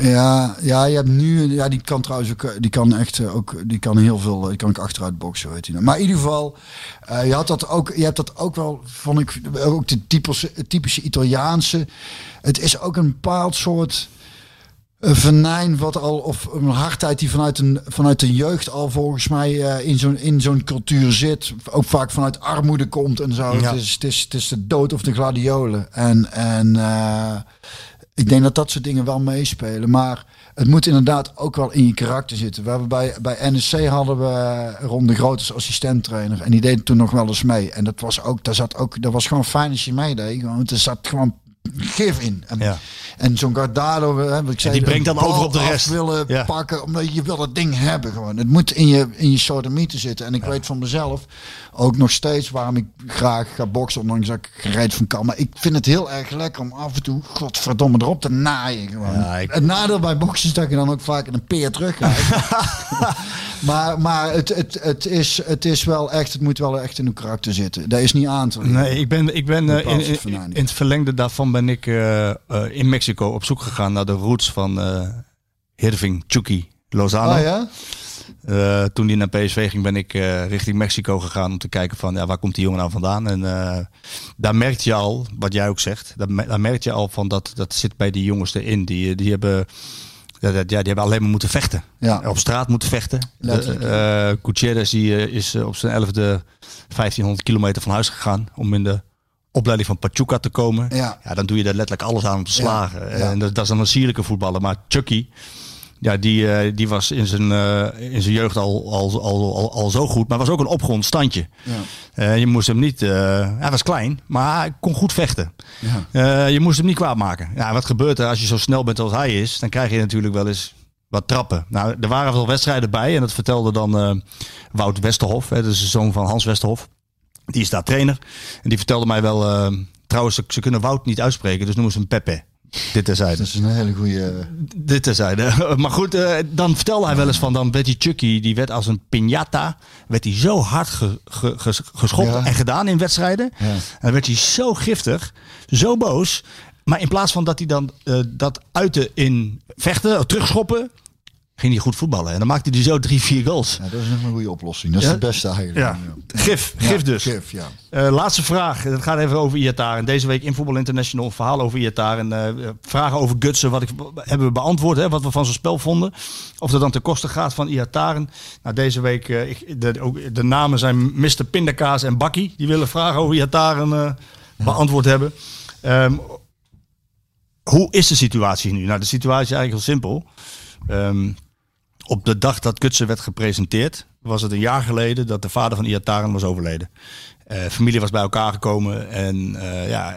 Ja, ja, je hebt nu, ja, die kan trouwens ook, eh, die kan echt eh, ook, die kan heel veel, eh, die kan ik achteruit boksen, weet je. nou. Maar in ieder geval, je had dat ook, je hebt dat ook wel, vond ik, ook de typische, typische Italiaanse. Het is ook een bepaald soort een venijn wat al of een hardheid die vanuit een vanuit de jeugd al volgens mij in zo'n in zo'n cultuur zit ook vaak vanuit armoede komt en zo Ja. het, is, het is het is de dood of de gladiolen en en eh, ik denk dat dat soort dingen wel meespelen maar het moet inderdaad ook wel in je karakter zitten. We hebben bij, bij NEC hadden we Ron de Groot als assistenttrainer. En die deed toen nog wel eens mee. En dat was ook, daar zat ook, dat was gewoon fijn als je meedeed. Gewoon, er zat gewoon gif in. En, Ja. en zo'n Gardado, hè, wat ik zei, die brengt dan over op de rest. willen Ja. pakken, omdat je wil het ding hebben gewoon. Het moet in je, in je sodomieten zitten. En ik weet van mezelf ook nog steeds waarom ik graag ga boksen, ondanks dat ik gereed van kan. Maar ik vind het heel erg lekker om af en toe, godverdomme, erop te naaien gewoon. Ja, ik- Het nadeel bij boksen is dat je dan ook vaak in een peer terugkrijgt. maar maar het, het, het, is, het is wel echt, het moet wel echt in uw karakter zitten. Dat is niet aan te. Nee, ik ben, ik ben eh, in, in, het verlengde daarvan ben ik eh, eh, in Mexico op zoek gegaan naar de roots van eh Hirving Chucky Lozano. Oh ja? Eh, toen hij naar PSV ging, ben ik eh, richting Mexico gegaan om te kijken van ja, waar komt die jongen nou vandaan. En eh, daar merk je al, wat jij ook zegt, daar, daar merk je al van dat dat zit bij die jongens erin. Die, die hebben. Ja, die hebben alleen maar moeten vechten. Ja. Op straat moeten vechten. Gutierrez die, is op zijn elfde 1500 kilometer van huis gegaan om in de opleiding van Pachuca te komen. Ja. dan doe je daar letterlijk alles aan om te Ja, slagen. ja. En dat, dat is dan een sierlijke voetballer. Maar Chucky, ja, die, eh, die was in zijn, eh, in zijn jeugd al, al, al, al, al zo goed, maar was ook een opgrond standje. Ja. Eh, je moest hem niet, hij was klein, maar hij kon goed vechten. Ja. Je moest hem niet kwaad maken. Ja, wat gebeurt er als je zo snel bent als hij is? Dan krijg je natuurlijk wel eens wat trappen. Nou, er waren wel wedstrijden bij en dat vertelde dan Wout Westerhof, hè, dat is de zoon van Hans Westerhof. Die is daar trainer. En die vertelde mij wel, trouwens, ze, ze kunnen Wout niet uitspreken, dus noemen ze hem Pepe. Dit terzijde. Dat is een hele goede. Dit terzijde. Maar goed, eh, dan vertelde hij wel eens van, dan werd die Chucky, die werd als een piñata, werd hij zo hard ge, ge- ges- geschopt Ja. en gedaan in wedstrijden. Ja. En dan werd hij zo giftig, zo boos. Maar in plaats van dat hij dan eh, dat uitte in vechten, terugschoppen, ging hij goed voetballen. En dan maakte hij zo drie, vier goals. Ja, dat is nog een goede oplossing. Dat is Ja? het beste eigenlijk. Ja, gif, gif dus. Gif, ja. Eh, laatste vraag. Het gaat even over Iatar. En deze week in Voetbal International een verhaal over Iatar. En eh, vragen over Gutsen. Wat ik, hebben we beantwoord. Hè, wat we van zijn spel vonden. Of dat dan ten koste gaat van Iataren. Nou, deze week. eh, ik, de, ook, de namen zijn Mr. Pindakaas en Bakkie. Die willen vragen over Iataren beantwoord hebben. Ehm, hoe is de situatie nu? Nou, de situatie is eigenlijk heel simpel. Ehm, op de dag dat Gutsen werd gepresenteerd, was het een jaar geleden dat de vader van Iataren was overleden. Eh, familie was bij elkaar gekomen en eh, ja,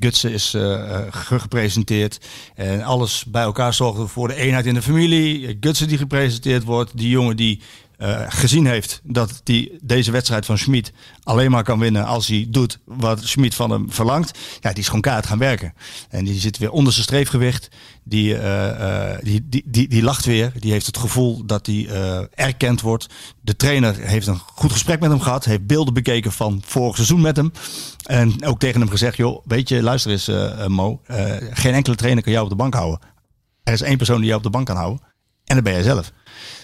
Gutsen is ge- gepresenteerd. En alles bij elkaar zorgde voor de eenheid in de familie. Gutsen die gepresenteerd wordt, die jongen die eh, gezien heeft dat hij deze wedstrijd van Schmid alleen maar kan winnen als hij doet wat Schmid van hem verlangt. Ja, die is gewoon kaart gaan werken. En die zit weer onder zijn streefgewicht. Die, eh, eh, die, die, die, die lacht weer. Die heeft het gevoel dat hij erkend wordt. De trainer heeft een goed gesprek met hem gehad. Heeft beelden bekeken van vorig seizoen met hem. En ook tegen hem gezegd, joh, weet je, luister eens Mo. geen enkele trainer kan jou op de bank houden. Er is één persoon die jou op de bank kan houden. En dat ben jij zelf.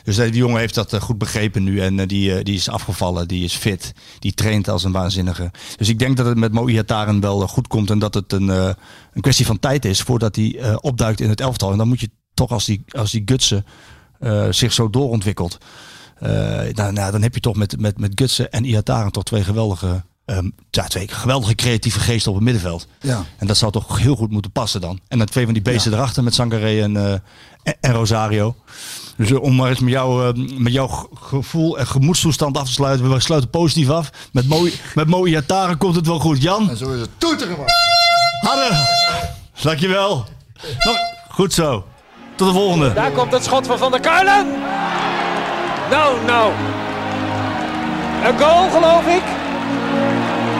Dus eh, die jongen heeft dat eh, goed begrepen nu. En eh, die, die is afgevallen, die is fit. Die traint als een waanzinnige. Dus ik denk dat het met Mo Ihataren wel goed komt. En dat het een, een kwestie van tijd is voordat hij opduikt in het elftal. En dan moet je toch als die, als die Gutsen zich zo doorontwikkelt. eh, nou, dan heb je toch met, met, met Gutsen en Ihataren toch twee geweldige... ehm, ja, twee geweldige creatieve geesten op het middenveld. Ja. En dat zou toch heel goed moeten passen dan. En dan twee van die beesten erachter met Sangaré en, eh, en, en Rosario. Dus eh, om maar eens met, jou, eh, met jouw ge- gevoel en gemoedstoestand af te sluiten. We sluiten positief af. Met mooie met mooie Iataren komt het wel goed. Jan? En zo is het toeteren. man. Harder. Dankjewel. Nog- Goed zo. Tot de volgende. Daar komt het schot van Van der Kuilen. Nou, nou. Een goal, geloof ik.